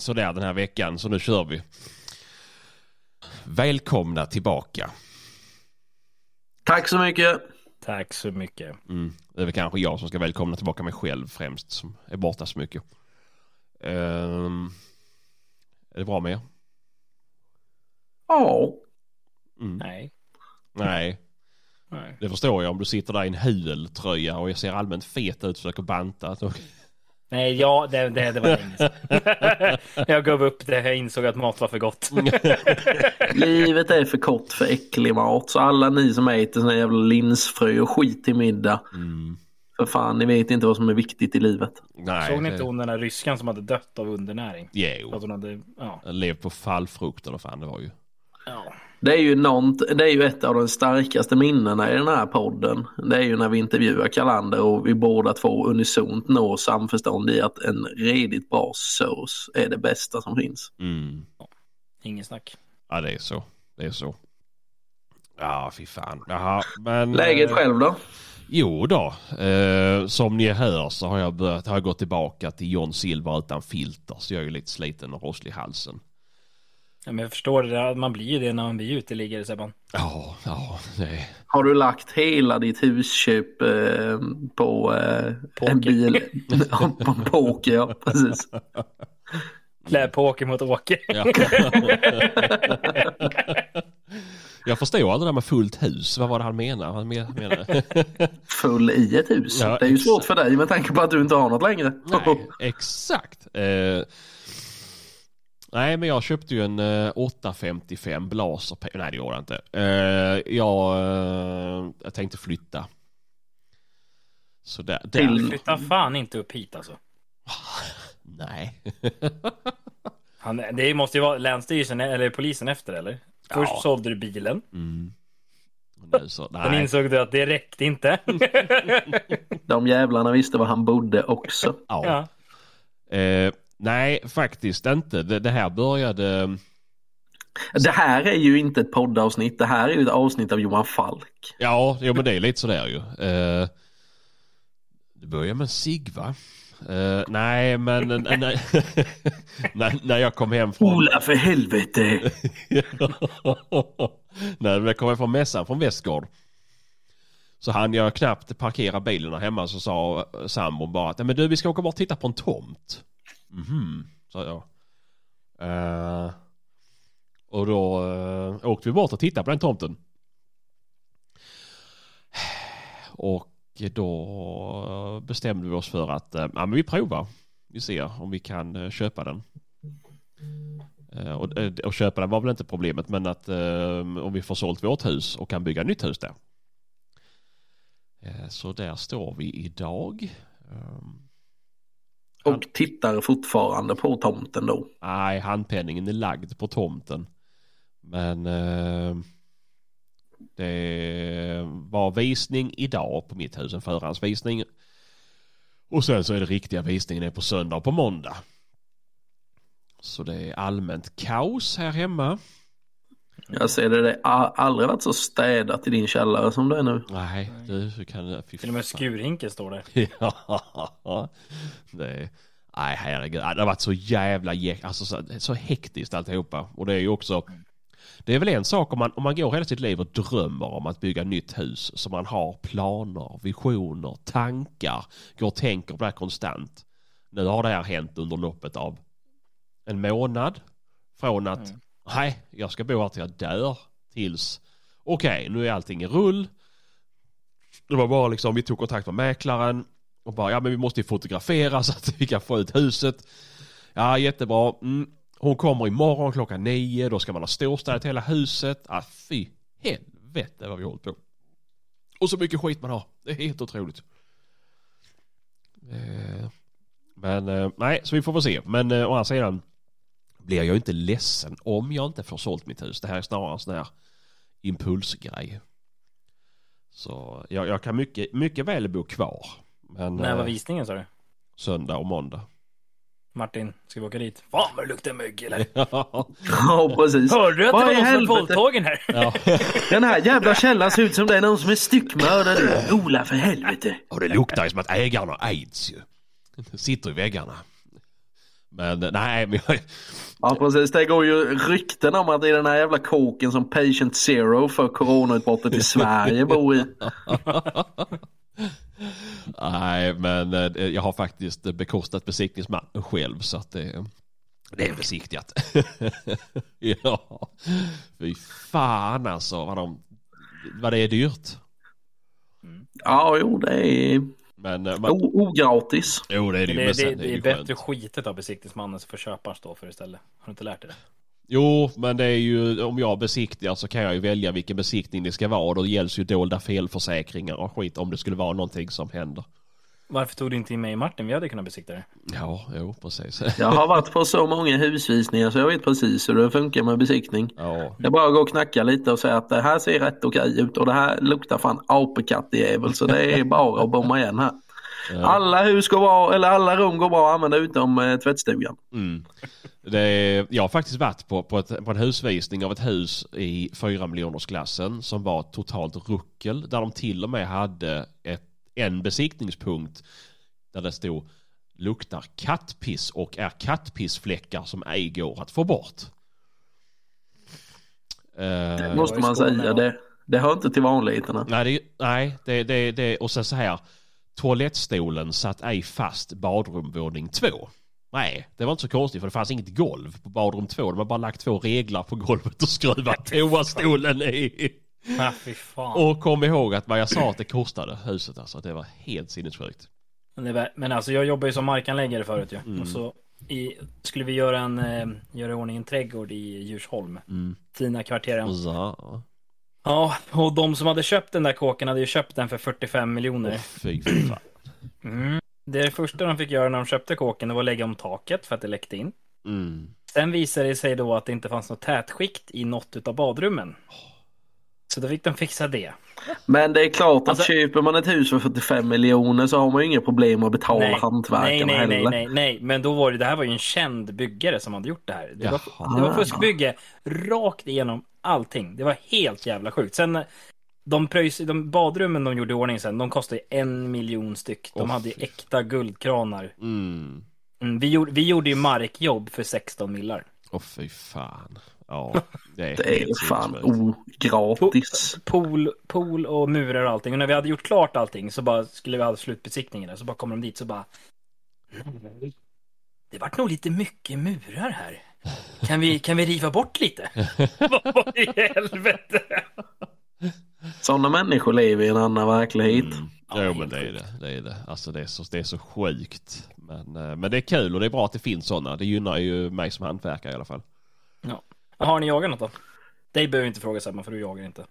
sådär den här veckan så nu kör vi. Välkomna tillbaka. Tack så mycket. Tack så mycket. Mm. Det är väl kanske jag som ska välkomna tillbaka mig själv främst som är borta så mycket. Um, är det bra med er? Ja. Mm. Nej. Nej, Nej. det förstår jag om du sitter där i en hultröja och jag ser allmänt fet ut och försöker banta. Nej, ja, det, det, det var länge sedan. jag gav upp det. Jag insåg att mat var för gott. Livet är för kort för äcklig mat. Så alla ni som äter här jävla linsfrö och skit till middag. Mm. För fan, ni vet inte vad som är viktigt i livet. Nej, Såg ni det- inte hon den där ryskan som hade dött av undernäring? Jo, Att hon hade, ja. jag levde på fallfrukt eller fan det var ju. ja. Det är, ju nånt, det är ju ett av de starkaste minnena i den här podden. Det är ju när vi intervjuar Kalander och vi båda två unisont når samförstånd i att en redigt bra sås är det bästa som finns. Mm. Ingen snack. Ja, det är så. Det är så. Ja, fy fan. Jaha, men... Läget eh, själv då? Jo då, eh, som ni hör så har jag, börjat, har jag gått tillbaka till John Silver utan filter. Så jag är lite sliten och rosslig i halsen. Ja, men jag förstår det, där, man blir ju det när man blir uteliggare Sebban. Ja, ja, det Har du lagt hela ditt husköp eh, på eh, Poker. en bil? På poker, ja precis. Klä på åker mot åker. ja. Jag förstår aldrig det där med fullt hus. Vad var det han menade? Han men- menade... Full i ett hus. Ja, det är ju exakt. svårt för dig med tanke på att du inte har något längre. Nej, exakt. Eh, nej, men jag köpte ju en eh, 855 Blaser. P- Nej, det gjorde jag inte. Eh, jag, eh, jag tänkte flytta. Så där. där. Till- Flytta fan inte upp hit alltså. Nej. Han, det måste ju vara Länsstyrelsen eller polisen efter eller? Först Ja. sålde du bilen. Mm. Nu så, Sen nej. insåg du att det räckte inte. De jävlarna visste var han bodde också. Ja. ja. Eh, nej, faktiskt inte. Det, det här började... Det här är ju inte ett poddavsnitt. Det här är ju ett avsnitt av Johan Falk. Ja, jo, men det är lite sådär ju. Eh, det börjar med en cigg va? Eh, nej, men när, när, jag kom hem från... Ola för helvete! när jag kom hem från mässan från Västgård. Så hann jag knappt parkera bilen hemma så sa sambon bara att "Nej, men du vi ska åka bort och titta på en tomt. Mhm, sa jag. Uh, och då uh, åkte vi bort och tittade på den tomten. Och då bestämde vi oss för att uh, ja, men vi provar. Vi ser om vi kan köpa den. Och, och köpa den var väl inte problemet men att om vi får sålt vårt hus och kan bygga nytt hus där. Så där står vi idag. Um, och tittar fortfarande på tomten då. Nej, handpenningen är lagd på tomten. Men eh, det var visning idag på mitt hus, en förhandsvisning. Och sen så är det riktiga visningen är på söndag och på måndag. Så det är allmänt kaos här hemma. Jag ser det, det har aldrig varit så städat i din källare som det är nu. Nej, du kan... Fy Till och med skurhinken står där. Ja, det är, nej herregud, det har varit så jävla alltså så, så hektiskt alltihopa. Och det är ju också, det är väl en sak om man, om man går hela sitt liv och drömmer om att bygga nytt hus, så man har planer, visioner, tankar, går och tänker på det här konstant. Nu har det här hänt under loppet av en månad. Från att, Mm nej, jag ska bo här till jag dör, tills, okej, nu är allting i rull. Det var bara liksom, vi tog kontakt med mäklaren och bara, ja men vi måste ju fotografera så att vi kan få ut huset. Ja, jättebra. Mm. Hon kommer imorgon klockan nio, då ska man ha storstädat hela huset. Ah, fy helvete vad vi har hållit på. Och så mycket skit man har. Det är helt otroligt. Eh, men eh, nej, så vi får väl se. Men eh, å andra sidan blir jag inte ledsen om jag inte får sålt mitt hus. Det här är snarare en sån här impulsgrej. Så jag, jag kan mycket, mycket väl bo kvar. Men När var eh, visningen sa du? söndag och måndag. Martin, ska vi åka dit? Fan vad det luktar mögg eller? Ja, precis. Hörde du att Vad det var någon som våldtagen här? ja. Den här jävla källaren ser ut som det är någon som är styckmördad. Ola för helvete. Och det luktar ju som att ägaren har aids ju. Sitter i väggarna. Men nej, men jag, Ja precis, det går ju rykten om att det är den här jävla kåken som Patient Zero för coronautbrottet i Sverige bor i. nej, men eh, jag har faktiskt bekostat besiktningsmannen själv så att det, det är besiktigat. ja, fy fan alltså vad, de, vad det är dyrt. Ja, jo det är Men, eh, man, o- ogratis. jo det är det Det, ju. det, men det, ju är bättre skitet av besiktningsmannen så får köparen stå för istället. Har du inte lärt dig det? Jo, men det är ju om jag besiktigar så kan jag ju välja vilken besiktning det ska vara och då gälls ju dolda felförsäkringar och skit om det skulle vara någonting som händer. Varför tog du inte in mig Martin? Vi hade kunnat besikta det. Ja, jo precis. Jag har varit på så många husvisningar så jag vet precis hur det funkar med besiktning. ja, Det är bara att gå och knacka lite och säga att det här ser rätt okej ut och det här luktar fan apekattjävel så det är bara att bomma igen här. Alla hus går bra, eller alla rum går bra att använda utom eh, tvättstugan. mm. det är, jag har faktiskt varit på, på, ett, på en husvisning av ett hus i 4 miljonersklassen som var totalt ruckel. Där de till och med hade ett, en besiktningspunkt där det stod luktar kattpiss och är kattpissfläckar som ej går att få bort. Det Eh, måste man säga. ja. Det, det hör inte till vanligheterna. Nej, det, nej det, det, det, och sen så här. Toalettstolen satt ej fast badrum våning två. Nej, det var inte så konstigt för det fanns inget golv på badrum två. De har bara lagt två reglar på golvet och skruvat toastolen i. Ah, fy fan. Och kom ihåg att vad jag sa att det kostade huset alltså. Det var helt sinnessjukt. Men, det var, men alltså jag jobbar ju som markanläggare förut ju. Mm. Och så i, skulle vi göra en, eh, göra i ordning en trädgård i Djursholm. Mm. Fina kvarteren. Så. Ja, och de som hade köpt den där kåken hade ju köpt den för 45 miljoner. Fy fan. Mm. Det första de fick göra när de köpte kåken det var att lägga om taket för att det läckte in. Mm. Sen visade det sig då att det inte fanns något tätskikt i något utav badrummen. Så då fick de fixa det. Men det är klart att Alltså- köper man ett hus för 45 miljoner så har man ju inga problem att betala hantverkarna nej, nej, heller. nej, nej, nej, men då var det, det här var ju en känd byggare som hade gjort det här. Det var, Jaha. det var fuskbygge rakt igenom allting. Det var helt jävla sjukt. Sen de, pröjs, de badrummen de gjorde i ordning sen, de kostade en miljon styck. De Åh, hade ju äkta guldkranar. Mm. Mm, vi, gjorde, vi gjorde ju markjobb för 16 millar. Åh fy fan. Ja, det är, Det är fan ogratis. Pool, pool och murar och allting. Och när vi hade gjort klart allting så bara skulle vi ha slutbesiktningen. Så bara kom de dit så bara... Det vart nog lite mycket murar här. Kan vi, kan vi riva bort lite? Vad i helvete? Sådana människor lever i en annan verklighet. Mm. Ja, jo helt men det är det. det, är det. Alltså det är, så, det är så sjukt. Men, eh, men det är kul och det är bra att det finns sådana. Det gynnar ju mig som hantverkare i alla fall. Har ni jagat något då? Dig behöver inte fråga Sebban för du jagar inte.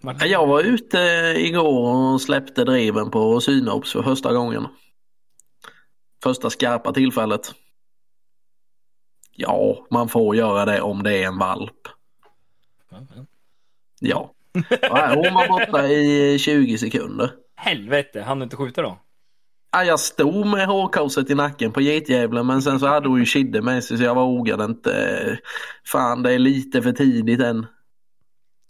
Martin? Jag var ute igår och släppte driven på synops för första gången. Första skarpa tillfället. Ja, man får göra det om det är en valp. Ja. Hon var borta i 20 sekunder. Helvete, hann du inte skjuta då? Ja, jag stod med hårkorset i nacken på getdjävulen men sen så hade hon ju Kidde med sig så jag vågade inte. Fan, det är lite för tidigt än.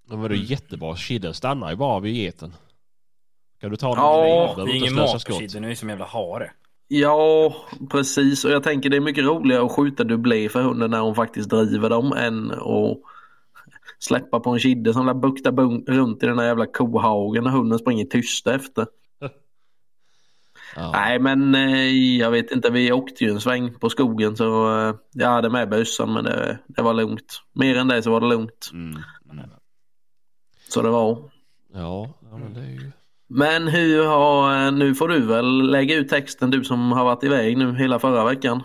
Men var det Mm. jättebra. Kidden stannar ju bara vid geten. Kan du ta den? Ja? Det är ingen mat på skott. Kidde, nu är det som jävla hare. Ja, precis. Och jag tänker det är mycket roligare att skjuta dubblé för hunden när hon faktiskt driver dem än att släppa på en kidde som lär bukta runt i den där jävla kohagen när hunden springer tyst efter. Ja. Nej, men eh, jag vet inte. Vi åkte ju en sväng på skogen så eh, jag hade med bössan men det, det var lugnt. Mer än det så var det lugnt. Mm. Så det var. Ja, ja, men det är ju... Men hur har, nu får du väl lägga ut texten du som har varit iväg nu hela förra veckan.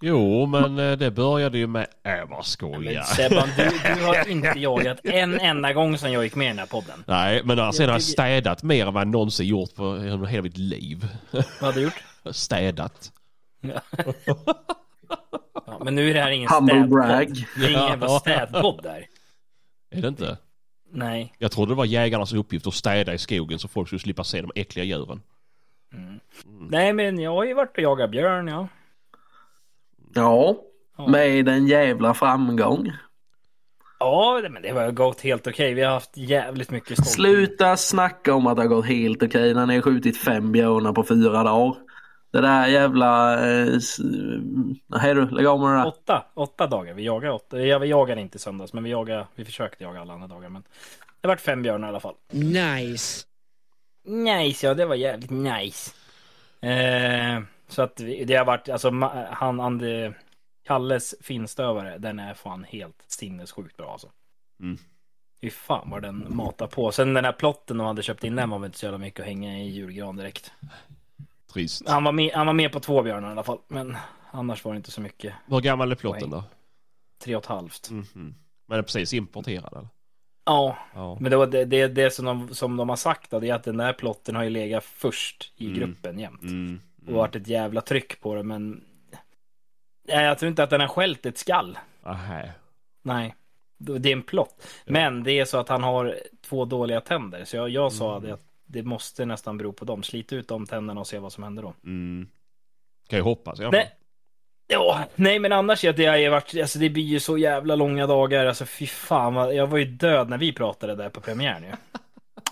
Jo, men eh, det började ju med... Äh, vad Men skojar. Sebban, du, du har inte jagat en enda gång sedan jag gick med i den här podden. Nej, men alltså, sen har jag tycker- städat mer än vad jag någonsin gjort på hela mitt liv. Vad hade du gjort? städat. Ja, men nu är det här ingen Humble städpodd. brag. Det är ingen jävla städpodd där. Är det inte? Nej. Jag trodde det var jägarnas uppgift att städa i skogen så folk skulle slippa se de äckliga djuren. Nej, men jag har ju varit och jagat björn, ja. Ja, Ja. med en jävla framgång. Ja, men det har gått helt okej. Vi har haft jävligt mycket stolpe. Sluta snacka om att det har gått helt okej när ni har skjutit fem björnar på fyra dagar. Det där jävla... Eh, nej du, lägg av med det där. Åtta, åtta dagar. Vi jagar åtta. Ja, vi jagade inte i söndags, men vi jagade, vi försökte jaga alla andra dagar. Men det vart fem björnar i alla fall. Nice. Nice, ja det var jävligt nice. Eh, så att det har varit, alltså han, Ande, Kalles finstövare, den är fan helt sinnessjukt bra alltså. Mm. Fy fan vad den matar på. Sen den här plotten de hade köpt in, den var väl inte så jävla mycket att hänga i julgran direkt. Trist. Han var med, han var med på två björnar i alla fall, men annars var det inte så mycket. Hur gammal är plotten då? Tre och ett halvt. Mhm. Men den är precis importerad eller? Ja, Ja. men det var det, det, det som, de, som de har sagt då, det är att den där plotten har ju legat först i Mm. gruppen jämt. Mm. Och varit ett jävla tryck på det, men... Nej, jag tror inte att den har skällt ett skall. Aha. Nej. Det är en plott. Men det är så att han har två dåliga tänder. Så jag, jag sa det att det måste nästan bero på dem. Slit ut de tänderna och se vad som händer då. Mm. Kan ju hoppas. Nej. Ja, nej men annars är det jag har varit, alltså det blir ju så jävla långa dagar, alltså fy fan jag var ju död när vi pratade där på premiären ju.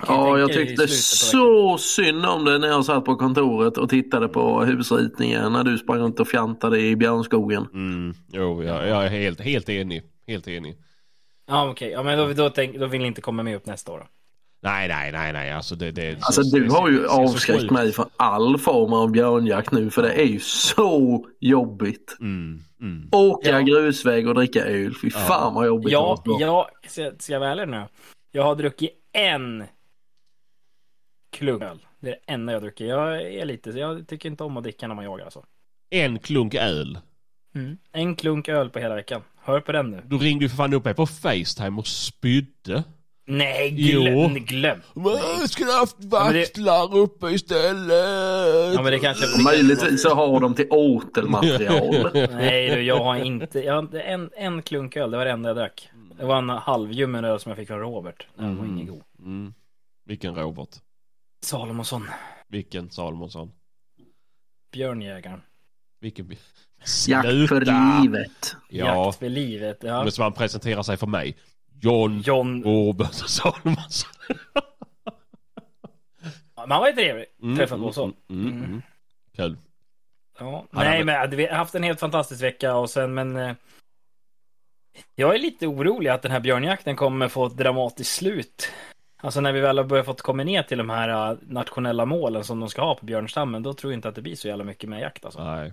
Ja, jag tyckte så synd om det när jag satt på kontoret och tittade på husritningen när du sprang runt och fjantade i björnskogen. Mm. Jo, jag, jag är helt, helt enig. Helt enig. Ja okej, ja men då, då, tänk, då vill ni inte komma med upp nästa år då. Nej, nej, nej, nej. Alltså det... det Alltså det- du det- har ju det så avskräckt mig från all form av björnjakt nu för det är ju så jobbigt. Mm. Mm. Åka Ja. grusväg och dricka öl. Fy fan vad jobbigt det Ja, vara. jag, ska, ska jag vara ärlig nu? Jag har druckit en klunk öl. Det är det enda jag dricker. Jag är lite, jag tycker inte om att dricka när man jagar alltså. En klunk öl. En klunk öl på hela veckan. Hör på den nu. Du ringde ju för fan upp mig på Facetime och spydde. Nej, Jo. glöm, glöm. Men skulle haft men det- vaktlar uppe istället. Ja men det kanske... Möjligtvis så har de till återmaterial. Nej du, jag har inte, jag har inte en, en klunk öl, det var det enda jag drack. Det var en halvljummen öl som jag fick från Robert. Den var Mm. ingen god. Mm. Vilken Robert? Salomonsson, Vilken Salomonsson? björnjägaren. Vilken... Jakt för livet. Ja, Jakt för livet. Ja. men som han presenterar sig för mig. John John, Robert Salomonsson. men han var ju trevlig. Mm, Träffat mm, på så. mm, mm, mm. Kul. Ja, Han nej, men vi har haft en helt fantastisk vecka och sen, men eh, jag är lite orolig att den här björnjakten kommer få ett dramatiskt slut. Alltså när vi väl har börjat fått komma ner till de här eh, nationella målen som de ska ha på björnstammen, då tror jag inte att det blir så jävla mycket mer jakt alltså. Nej.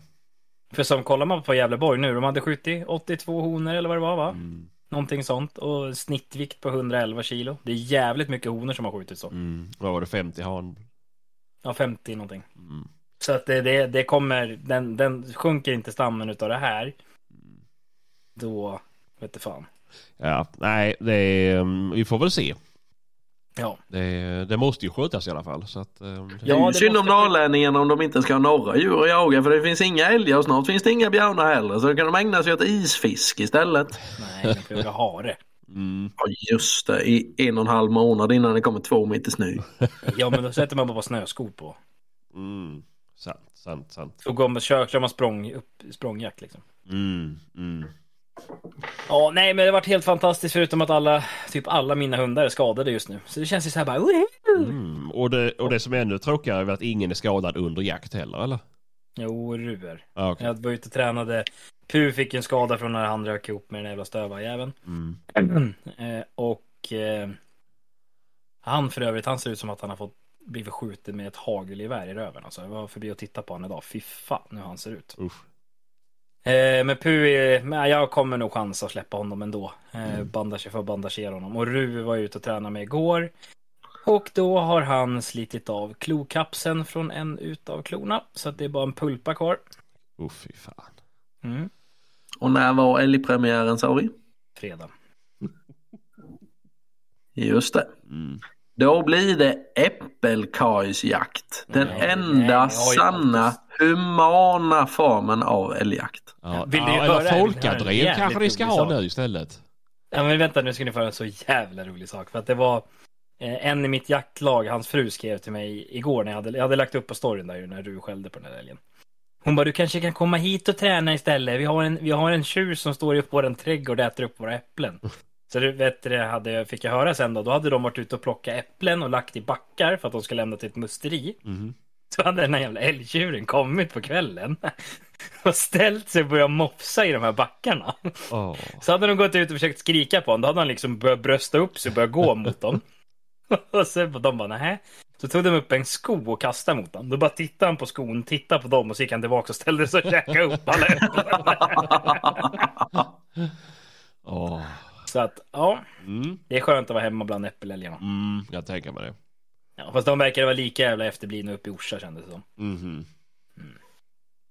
För som kollar man på Gävleborg nu, de hade skjutit 82 honor eller vad det var va? Mm. Någonting sånt och snittvikt på 111 kilo. Det är jävligt mycket honor som har skjutit så. Mm. Vad var det? 50 han? Ja, 50 någonting. Mm. Så att det, det, det kommer, den, den sjunker inte stammen utav det här. Då, vet du fan. Ja, nej, det är, um, vi får väl se. Ja, Det, det måste ju skötas i alla fall. Så att, det- Det är Ja, ju det synd om norrlänningarna om de inte ska ha norra djur att jaga för det finns inga älgar och snart finns det inga björnar heller. Så då kan de ägna sig åt isfisk istället. nej, de får jaga hare. Mm. Ja just det, i en och en halv månad innan det kommer två meter snö. Ja, men då sätter man bara snöskor på. Mm. Sant, sant, sant. Så går man, kör, kör man språng, upp, språngjakt liksom. Mm. Mm. Ja, nej, men det har varit helt fantastiskt förutom att alla, typ alla mina hundar är skadade just nu. Så det känns ju så här bara! Mm. Och, det, och det som är ännu tråkigare är att ingen är skadad under jakt heller, eller? Jo, ruer. Ah, okej. Jag var ute och tränade. Pu fick en skada från när han rök ihop med den jävla stövarjäveln. Mm. Eh, och eh, han för övrigt, han ser ut som att han har fått blivit skjuten med ett hagelgevär i röven. Alltså, jag var förbi och tittade på honom idag. Fy fan hur han ser ut. Usch. Eh, men Pu, är, men jag kommer nog chansa att släppa honom ändå. Eh, bandage, för bandagera honom. Och Ru var ute och tränade med igår. Och då har han slitit av klokapseln från en utav klorna. Så att det är bara en pulpa kvar. Usch, fy fan. Mm. Och när var älgpremiären sa vi? Fredag. Just det. Mm. Då blir det äppelkajsjakt. Den Nej, nej, enda ju sanna humana formen av älgjakt. Ja, Vill ni ja, höra- eller folkadrev kanske ni ska ha sak? nu istället. Ja men vänta nu ska ni få en så jävla rolig sak. För att det var eh, en i mitt jaktlag, hans fru skrev till mig igår när jag hade, jag hade lagt upp på storyn där ju när du skällde på den där älgen. Hon bara, du kanske kan komma hit och träna istället. Vi har en, vi har en tjur som står i vår trädgård och äter upp våra äpplen. Så du vet, det hade, fick jag höra sen då. Då hade de varit ute och plockat äpplen och lagt i backar för att de ska lämna till ett musteri. Mhm. Så hade den här jävla älgtjuren kommit på kvällen och ställt sig och börjat mopsa i de här backarna. Åh. Så hade de gått ut och försökt skrika på honom, då hade han liksom börjat brösta upp sig och börjat gå mot dem. Och sen de bara nej. Så tog de upp en sko och kastade mot honom. Då bara tittade han på skon, tittade på dem och så gick han tillbaka och ställde sig och käkade upp alla Åh. Så att ja, Mm. det är skönt att vara hemma bland äppelälgarna. Mm, jag tänker mig det. Ja, fast de verkar vara lika jävla efterblivna uppe i Orsa kändes det som. Mhm.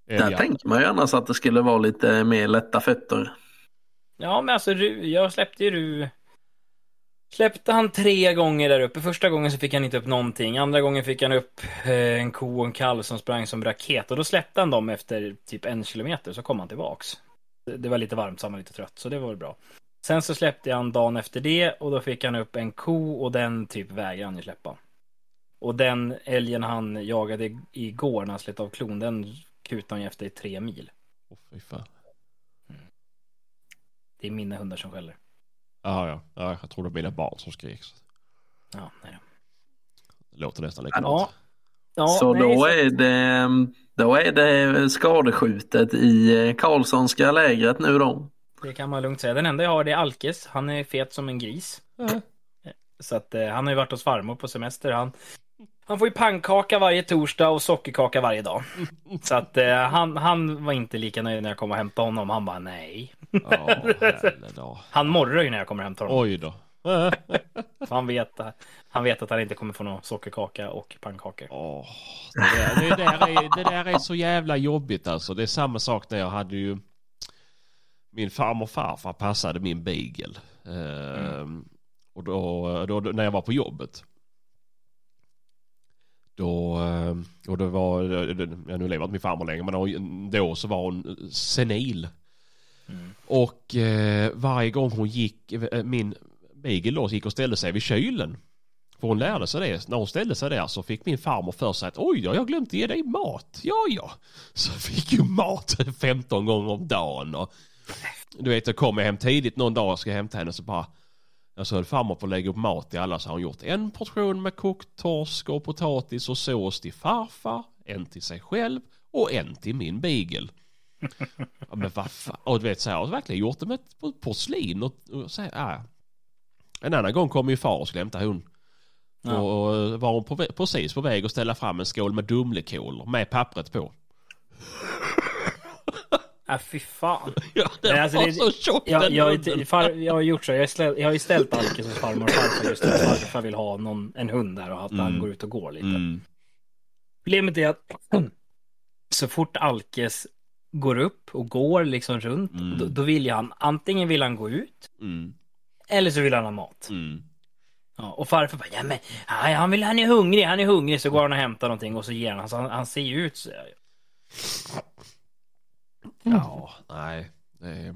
Där Älgar. tänker man ju annars att det skulle vara lite mer lätta fötter. Ja, men alltså Ru, jag släppte ju Ru. Släppte han tre gånger där uppe. Första gången så fick han inte upp någonting. Andra gången fick han upp eh, en ko och en kalv som sprang som raket. Och då släppte han dem efter typ en kilometer, så kom han tillbaks. Det, var lite varmt, så han var lite trött, så det var väl bra. Sen så släppte jag han dagen efter det och då fick han upp en ko och den typ vägrade han ju släppa. Och den älgen han jagade igår när han slet av klon, den kutade han ju efter i tre mil. Åh, fy fan. Det är mina hundar som skäller. Ja, ja. ja, jag tror det var mina barn som skrek. Ja, nej då. Det låter nästan Ja. likadant. Ja, så nej, då så- är det, då är det skadeskjutet i eh, Karlssonska lägret nu då. Det kan man lugnt säga. Den enda jag har det är Alkes. Han är fet som en gris. Ja. Så att eh, han har ju varit hos farmor på semester. Han, han får ju pannkaka varje torsdag och sockerkaka varje dag. Så att eh, han, han var inte lika nöjd när jag kom och hämtade honom. Han bara nej. Helvete. Han morrar ju när jag kommer och hämtar honom. Oj då. Han, vet, han vet att han inte kommer få någon sockerkaka och pannkakor. Åh, det, där, det, där är, det där är så jävla jobbigt alltså. Det är samma sak när jag hade ju min farmor och farfar passade min beagle. Ehm, och då, då, då, när jag var på jobbet. Då, ehm, och det var, ja, nu lever inte min farmor längre men då så var hon senil. Och eh, varje gång hon gick, eh, min beagle då gick och ställde sig vid kylen. För hon lärde sig det. När hon ställde sig där så fick min farmor för sig att oj, jag glömt ge dig mat. Ja, ja. Så fick ju mat 15 gånger om dagen. Och, du vet, jag kom hem tidigt någon dag och ska hämta henne så bara jag så höll farmor på att lägga upp mat till alla så har hon gjort en portion med kokt torsk och potatis och sås till farfar, en till sig själv och en till min beagle. Ja, men vad fan. Och du vet så här, jag har verkligen gjort det med porslin och, och så här, ja. En annan gång kom ju far och skulle hämta hon. Ja. Och var hon på, precis på väg att ställa fram en skål med dumlekolor med pappret på. Äh, fy fan. Ja, det Men alltså, var det- så tjockt Jag, den jag, far, jag har gjort så. Jag ställt, jag har ju ställt Alkes hos farmor och farfar just för att farfar vill ha någon, en hund där och att han Mm. går ut och går lite. Mm. Problemet är att så fort Alkes går upp och går liksom runt, Mm. då, då vill han, antingen vill han gå ut, Mm. eller så vill han ha mat. Mm. Ja, och farfar bara, ja men, ja, han, vill, han är hungrig, han är hungrig, så går han och hämtar någonting och så ger han, alltså, han, han ser ju ut så. Ja, nej. Det är...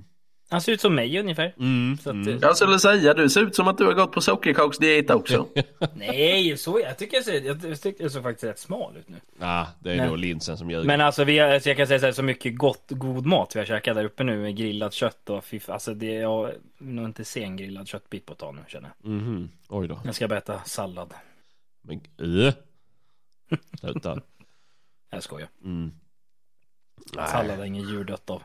Han ser ut som mig ungefär. Mm. Så att, mm. Jag skulle säga, du ser ut som att du har gått på sockerkaksdiet också. Nej, så, jag tycker jag ser, jag tycker jag ser faktiskt rätt smal ut nu. Ja, det är Nej. nog linsen som ljuger. Men alltså, vi har, så jag kan säga så, här, så mycket gott, god mat vi har käkat där uppe nu med grillat kött och fiff, alltså det, jag vill nog inte se en grillad köttbit på ett tag nu känner jag. Mhm. Oj då. Jag ska bara äta sallad. Men, äh. Sluta. Jag skojar. Mm. Sallad är dött av.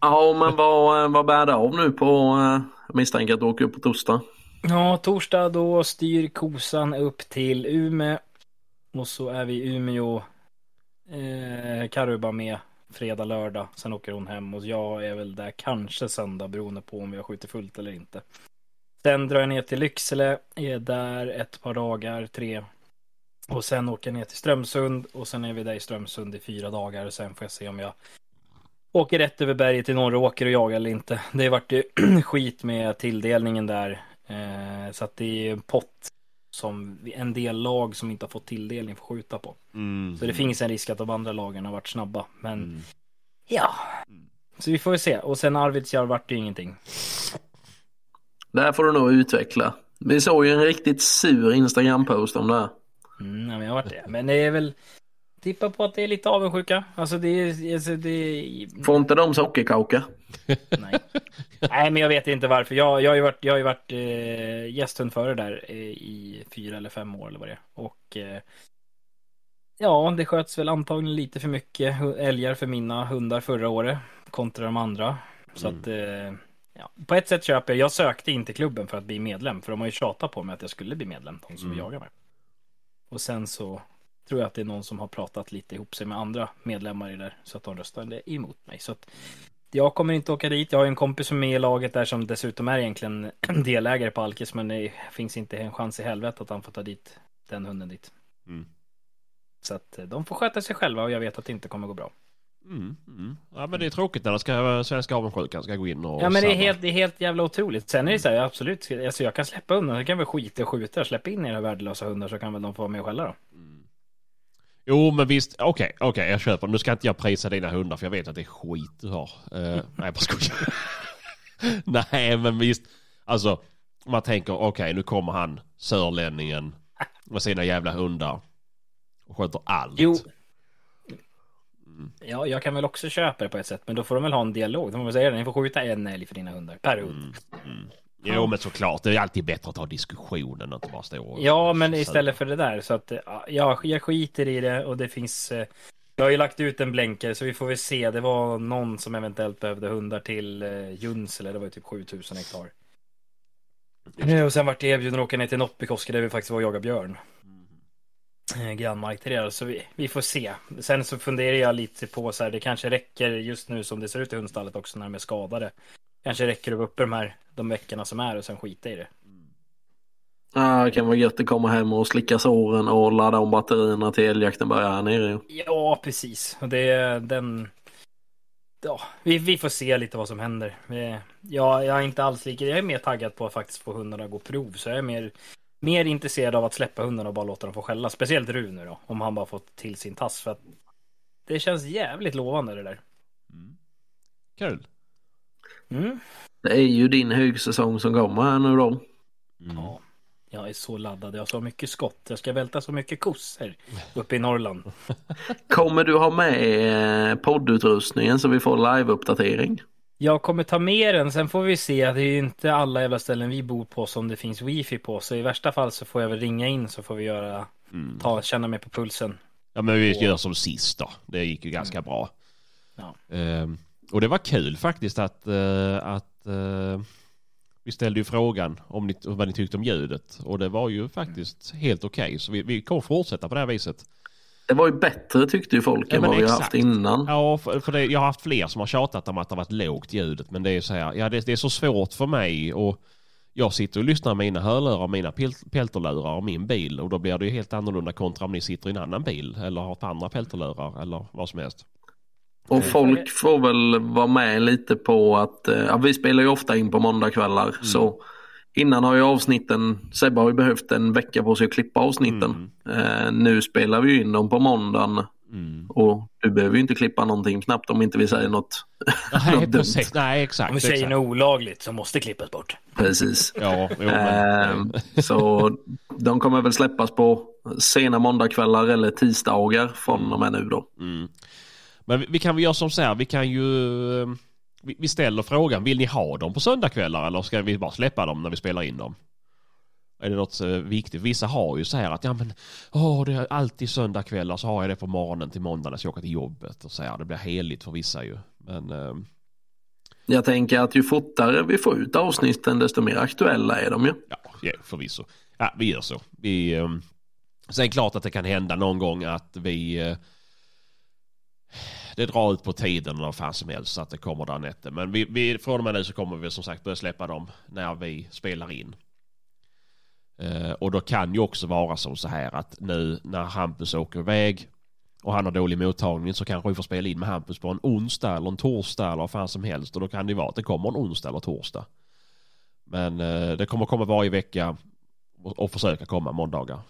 Ja, men vad, vad bär det av nu på, eh, jag misstänker att du åker upp på torsdag. Ja, torsdag då styr kosan upp till Ume. Och så är vi i Umeå. Eh, bara med fredag, lördag. Sen åker hon hem och jag är väl där kanske söndag beroende på om vi har skjutit fullt eller inte. Sen drar jag ner till Lycksele, är där ett par dagar, tre. Och sen åker jag ner till Strömsund och sen är vi där i Strömsund i fyra dagar. Och sen får jag se om jag åker rätt över berget till norra åker och jagar eller inte. Det har varit ju skit med tilldelningen där. Eh, så att det är en pott som en del lag som inte har fått tilldelning får skjuta på. Mm. Så det finns en risk att de andra lagen har varit snabba. Men Mm. ja, så vi får väl se. Och sen Arvidsjaur vart det ju ingenting. Där får du nog utveckla. Vi såg ju en riktigt sur Instagram-post om det här. Mm, men jag har varit det. Men det är väl tippa på att det är lite avundsjuka. Alltså det är, alltså det är Får inte de sockerkaka? Nej. Nej, men jag vet inte varför. Jag, jag har ju varit, jag har varit eh, gästhund före där eh, i fyra eller fem år eller vad det är. Och eh, Ja, det sköts väl antagligen lite för mycket älgar för mina hundar förra året kontra de andra. Så Mm. att, eh, ja. på ett sätt köper jag, jag sökte inte klubben för att bli medlem, för de har ju tjatat på mig att jag skulle bli medlem, de som Mm. jagar mig. Och sen så tror jag att det är någon som har pratat lite ihop sig med andra medlemmar i där, så att de röstade emot mig. Så att jag kommer inte åka dit. Jag har en kompis som är med i laget där som dessutom är egentligen delägare på Alkis, men det finns inte en chans i helvete att han får ta dit den hunden dit. Mm. Så att eh, de får sköta sig själva och jag vet att det inte kommer gå bra. Mm, mm. Ja men det är tråkigt när det ska, Svenska avundsjukan ska gå in och Ja men det är, helt, det är helt jävla otroligt. Sen är det så här, absolut, alltså jag kan släppa undan, jag kan väl skita och skjuta, släppa in era värdelösa hundar så kan väl de få vara med skälla då. Jo men visst, okej, okej jag köper. Nu ska inte jag prisa dina hundar för jag vet att det är skit du har. Uh, nej jag bara skojar. nej men visst, alltså man tänker okej nu kommer han sörlänningen med sina jävla hundar och sköter allt. Jo. Ja, jag kan väl också köpa det på ett sätt, men då får de väl ha en dialog. De får säga det, ni får skjuta en älg för dina hundar per hund. Jo men såklart, det är alltid bättre att ta diskussionen än att bara stå och... Ja, men istället för det där så att ja, jag, skiter i det och det finns. eh, Jag har ju lagt ut en blänkare så vi får väl se. Det var någon som eventuellt behövde hundar till eh, Junsele. Det var ju typ 7000 hektar. Eh, Och sen vart det erbjuden att åka ner till Noppikoski där vi faktiskt var och jaga björn. Eh, Grannmark till det. Så vi, vi får se. Sen så funderar jag lite på så här. Det kanske räcker just nu som det ser ut i hundstallet också när de är skadade. Kanske räcker det uppe de här de veckorna som är och sen skita i det. Ja, det kan vara gött att komma hem och slicka såren och ladda om batterierna till älgjakten börjar här nere. Ja, precis. Och det är den... Ja, vi, vi får se lite vad som händer. Vi- Ja, jag är inte alls lika... Jag är mer taggad på att faktiskt få hundarna att gå prov. Så jag är mer, mer intresserad av att släppa hundarna och bara låta dem få skälla. Speciellt Rune då, om han bara fått till sin tass. För att det känns jävligt lovande det där. Kul. Mm. Det är ju din högsäsong som kommer här nu då. Mm. Ja, jag är så laddad. Jag har så mycket skott. Jag ska välta så mycket kossor uppe i Norrland. Kommer du ha med eh, poddutrustningen så vi får live-uppdatering? Jag kommer ta med den, sen får vi se. Det är ju inte alla jävla ställen vi bor på som det finns wifi på. Så i värsta fall så får jag väl ringa in så får vi göra, Mm. ta, känna mig på pulsen. Ja men vi gör som sist då. Det gick ju ganska bra. Ja. Ehm, och det var kul faktiskt att, eh, att eh, vi ställde ju frågan om ni, vad ni tyckte om ljudet. Och det var ju faktiskt helt okej. Så vi, vi kommer fortsätta på det här viset. Det var ju bättre tyckte ju folk Ja, än vad vi har exakt. haft innan. Ja, för, för det, jag har haft fler som har tjatat om att det har varit lågt ljudet. Men det är så här, ja det, det är så svårt för mig och jag sitter och lyssnar med mina hörlurar, mina pel- peltorlurar och min bil och då blir det ju helt annorlunda kontra om ni sitter i en annan bil eller har ett andra peltorlurar eller vad som helst. Och folk får väl vara med lite på att, eh, ja, vi spelar ju ofta in på måndagkvällar Mm. så innan har ju avsnitten, Sebbe har ju behövt en vecka på sig att klippa avsnitten. Eh, nu spelar vi ju in dem på måndagen Mm. och du behöver ju inte klippa någonting knappt om inte vi säger något. Nej, Något dumt. precis. Nej, exakt. Om vi säger exakt. något olagligt så måste klippas bort. Precis. Ja, jo, men, Eh, så de kommer väl släppas på sena måndagkvällar eller tisdagar från och med nu då. mm. men vi, vi kan väl göra som så här, vi kan ju... Vi, ställer frågan, vill ni ha dem på söndagkvällar eller ska vi bara släppa dem när vi spelar in dem? Är det något eh, viktigt? Vissa har ju så här att ja men åh, det är alltid söndagkvällar så har jag det på morgonen till måndag när jag ska åka till jobbet och så här. Det blir heligt för vissa ju. Men eh, Jag tänker att ju fortare vi får ut avsnitten desto mer aktuella är de ju. ja, ja, förvisso. Ja, vi gör så. Vi, eh, sen klart att det kan hända någon gång att vi eh, det drar ut på tiden vad fan som helst så att det kommer dagen efter. Men vi, vi, från och med nu så kommer vi som sagt börja släppa dem när vi spelar in. Eh, och då kan ju också vara som så här att nu när Hampus åker iväg och han har dålig mottagning så kanske vi får spela in med Hampus på en onsdag eller en torsdag eller vad fan som helst. Och då kan det vara att det kommer en onsdag eller torsdag. Men eh, det kommer komma varje vecka och, och försöka komma måndagar.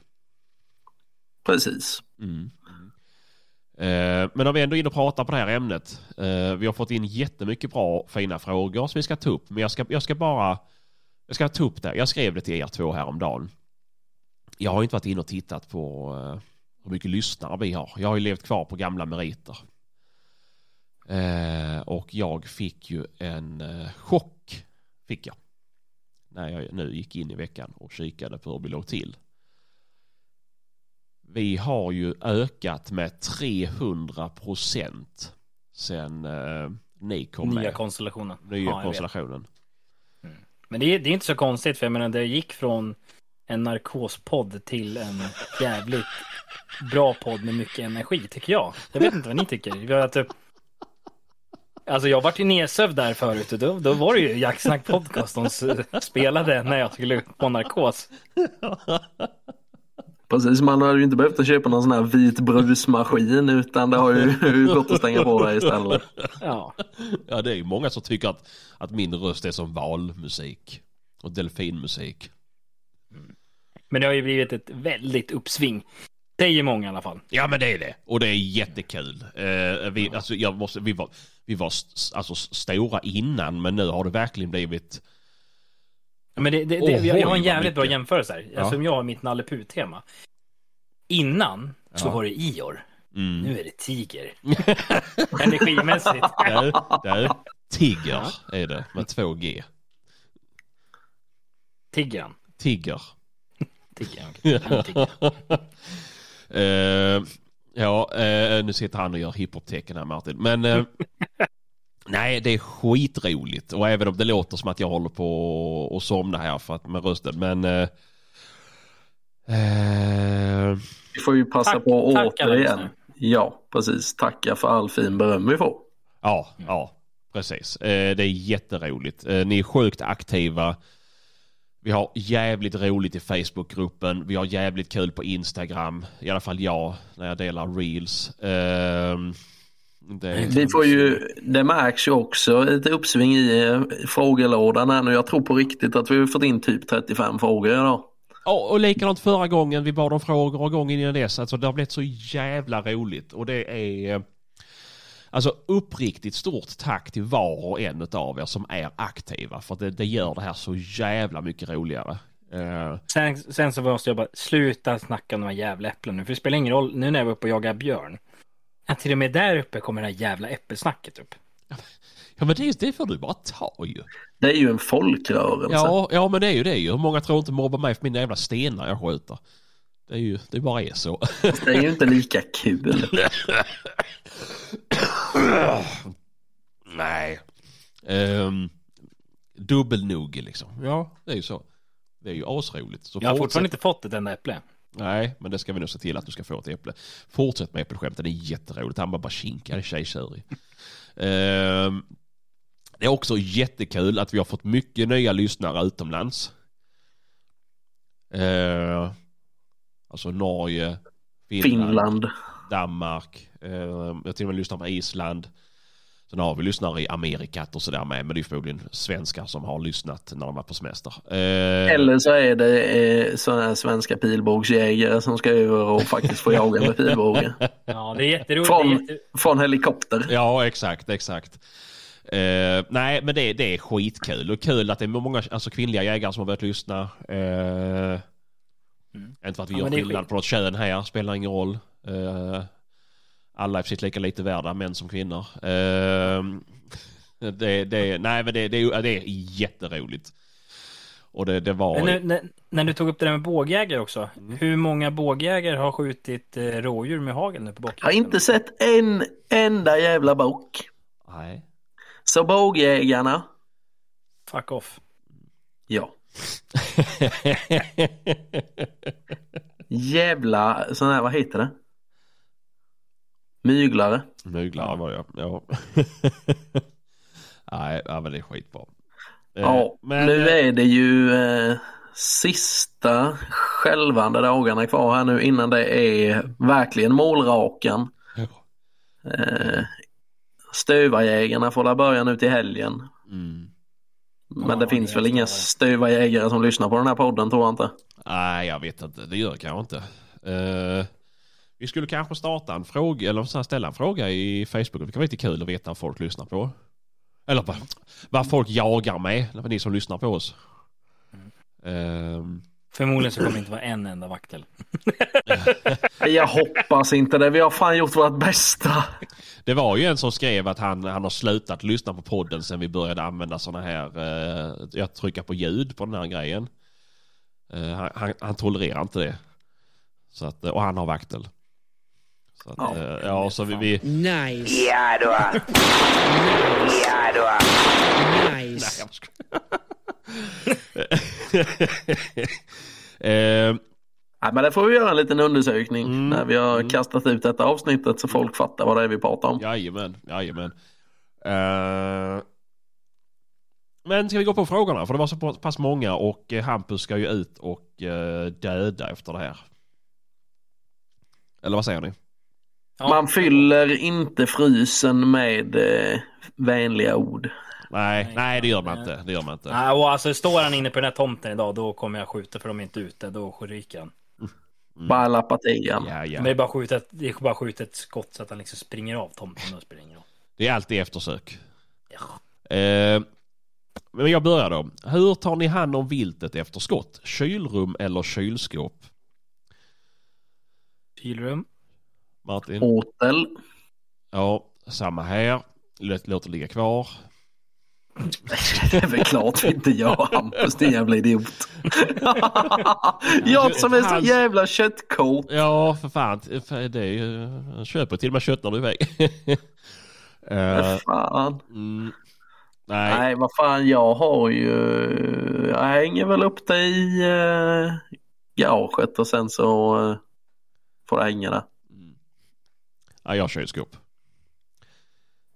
Precis. Mm. Eh, men om vi ändå är inne och pratar på det här ämnet. Eh, vi har fått in jättemycket bra fina frågor som vi ska ta upp. Men jag ska, jag ska bara jag ska ta upp det. Jag skrev det till er två häromdagen. Jag har inte varit inne och tittat på eh, hur mycket lyssnare vi har. Jag har ju levt kvar på gamla meriter. Och jag fick ju en chock. Fick jag. När jag nu gick in i veckan och kikade på hur vi låg till. Vi har ju ökat med 300 procent sen eh, ni kom Nya med. konstellationen. Nya Ja, konstellationen. Men det är, det är inte så konstigt för jag menar det gick från en narkospodd till en jävligt bra podd med mycket energi tycker jag. Jag vet inte vad ni tycker. Vi har typ- Alltså jag vart ju nedsövd där förut och då, då var det ju Jacksnack podcast de spelade när jag skulle på narkos. Precis, man hade ju inte behövt köpa någon sån här vit brusmaskin utan det har ju gått att stänga på det istället. Ja, Ja, det är ju många som tycker att, att min röst är som valmusik. Och delfinmusik. men det har ju blivit ett väldigt uppsving. Säger många i alla fall. Ja men det är det. Och det är jättekul. Eh, vi, alltså, jag måste, vi var, vi var st- alltså, stora innan men nu har det verkligen blivit... Men det, det, det, Ohoj, jag, jag har en jävligt bra mycket. jämförelse här. Ja. Alltså om jag har mitt Nalle Puh-tema. Innan så Ja. var det Ior. Mm. Nu är det Tiger. Energimässigt. Där, där. Tigger är det med två G. Tigran. Tigger. Han är Tigger. Eh, ja, eh, nu sitter han och gör hiphop-tecken här Martin. Men eh, nej, det är skitroligt. Och även om det låter som att jag håller på att somna här för att, med rösten. Men eh, eh, Vi får ju passa Tack- på alla återigen. Ja, precis. Tacka för all fin beröm vi får. ja, ja, precis. Eh, det är jätteroligt. Eh, ni är sjukt aktiva. Vi har jävligt roligt i Facebookgruppen. Vi har jävligt kul på Instagram. I alla fall jag när jag delar reels. Vi får ju, det märks ju också ett uppsving i eh, frågelådan här nu. Jag tror på riktigt att vi har fått in typ 35 frågor idag. Ja, och likadant förra gången vi bad om frågor och gången innan dess. Alltså det har blivit så jävla roligt och det är eh, alltså uppriktigt stort tack till var och en av er som är aktiva för det, det gör det här så jävla mycket roligare. Eh, Sen, sen så måste jag bara sluta snacka om de här jävla äpplen nu. För det spelar ingen roll nu när jag var uppe och jagade björn. Att till och med där uppe kommer det här jävla äppelsnacket upp. ja men det, det får du bara ta ju. Det är ju en folkrörelse. Ja, ja men det är ju det ju. Hur många tror inte mobbar mig för mina jävla stenar jag skjuter? Det är ju, det bara är så. Det är ju inte lika kul. Nej. Um, Dubbelnugge liksom. Ja, det är ju så. Det är ju asroligt. Så Jag har fortsätt- fortfarande inte fått ett enda äpple. Nej, men det ska vi nog se till att du ska få ett äpple. Fortsätt med äppelskämten, det är jätteroligt. Han bara bara kinkar, tjejkörig. Ehm, det är också jättekul att vi har fått mycket nya lyssnare utomlands. Uh, alltså Norge, Finland, Finland. Danmark. Uh, jag till och med lyssnar på Island. Sen har vi lyssnare i Amerikat och sådär med. Men det är förmodligen svenskar som har lyssnat när de var på semester. Eh, Eller så är det eh, sådana här svenska pilbågsjägare som ska över och faktiskt få jaga med pilbåge. Ja, det är jätteroligt. Från-. Från helikopter. Ja, exakt, exakt. Eh, nej, men det, det är skitkul. Och kul att det är många alltså, kvinnliga jägare som har börjat lyssna. Eh, Inte för att vi Ja, gör skillnad på något kön här, spelar ingen roll. Eh, alla är precis lika lite värda, män som kvinnor. Eh, det, det, nej, men det, det, är- det är jätteroligt. Och det, det var... Men nu, när, när du tog upp det där med bågjägare också. Hur många bågjägare har skjutit eh, rådjur med hagel nu på Jag har bocken? inte sett en enda jävla bock. Nej. Så bågjägarna, Fuck off. ja. Jävla sån här, vad heter det? Myglare. Myglare var jag, ja. nej, ja, men det är skitbra. Eh, Ja, men, nu är det ju eh, sista skälvande dagarna kvar här nu innan det är verkligen målrakan. Ja. Eh, Stövarjägarna får la börja nu till helgen. Mm. Men Ja, det finns det väl inga stövare. stövarjägare som lyssnar på den här podden tror jag inte. Nej, jag vet inte. Det gör det kanske inte. Eh, vi skulle kanske starta en fråga, eller så här, ställa en fråga i Facebook. Det kan vara lite kul att veta vad folk lyssnar på. Eller vad, vad folk jagar med, ni som lyssnar på oss. Eh, Förmodligen så kommer det inte vara en enda vaktel. Jag hoppas inte det. Vi har fan gjort vårt bästa. det var ju en som skrev att han, han har slutat lyssna på podden sen vi började använda sådana här, uh, jag trycker på ljud på den här grejen. Eh, han, han, han tolererar inte det. Så att, och han har vaktel. Så att, Ja. ja, ja så vi, vi Nice. Ja då. Ja då. Nice. eh, Nej, men det får vi göra en liten undersökning Mm. när vi har Mm. kastat ut detta avsnittet så folk fattar vad det är vi pratar om. Jajamän, jajamän. Uh, men ska vi gå på frågorna? För det var så pass många och Hampus ska ju ut och döda efter det här. Eller vad säger ni? Ja. Man fyller inte frysen med eh, vänliga ord. Nej, Nej, det gör man inte. Det gör man inte. Nej, och alltså står han inne på den här tomten idag då kommer jag skjuta för de är inte ute. Då ryker han. Bara lappa till han. Ja, Men det ja. är bara skjuta ett, det är bara skjuta ett skott så att han liksom springer av tomten. Det ingen roll. Det är alltid eftersök. Ja. Eh, men jag börjar då. Hur tar ni hand om viltet efter skott? Kylrum eller kylskåp? Kylrum. Martin? Åtel. Ja, samma här. Låt, det ligga kvar. Det är väl klart vi inte gör Hampus, din jävla idiot. jag som är så jävla köttkort. Ja, för fan. Det är ju... Jag köper till och med kött när du är iväg. Eh, Fan. mm, nej. Nej, vad fan, jag har ju... Jag hänger väl upp det i uh, garaget och sen så uh, får det hänga där. Ja, jag har kylskåp.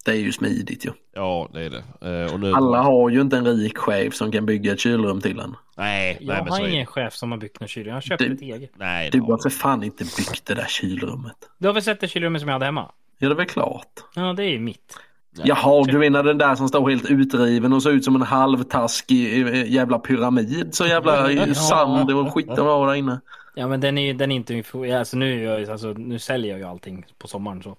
Det är ju smidigt ju. Ja, det är det. Eh, och nu... Alla har ju inte en rik chef som kan bygga ett kylrum till en. Nej, nej Jag har är ingen chef som har byggt något kylrum. Jag har köpt Du- ett eget. Nej, Du har har för fan inte byggt det där kylrummet. Du har väl sett det kylrummet som jag hade hemma? Ja, det är väl klart. Ja, det är ju mitt. Jaha, du menar den där som står helt utriven och ser ut som en halvtaskig eh, jävla pyramid. Så jävla sand och skit det var där inne. Ja, men den är, den är inte... Alltså nu, jag, alltså, nu säljer jag ju allting på sommaren så.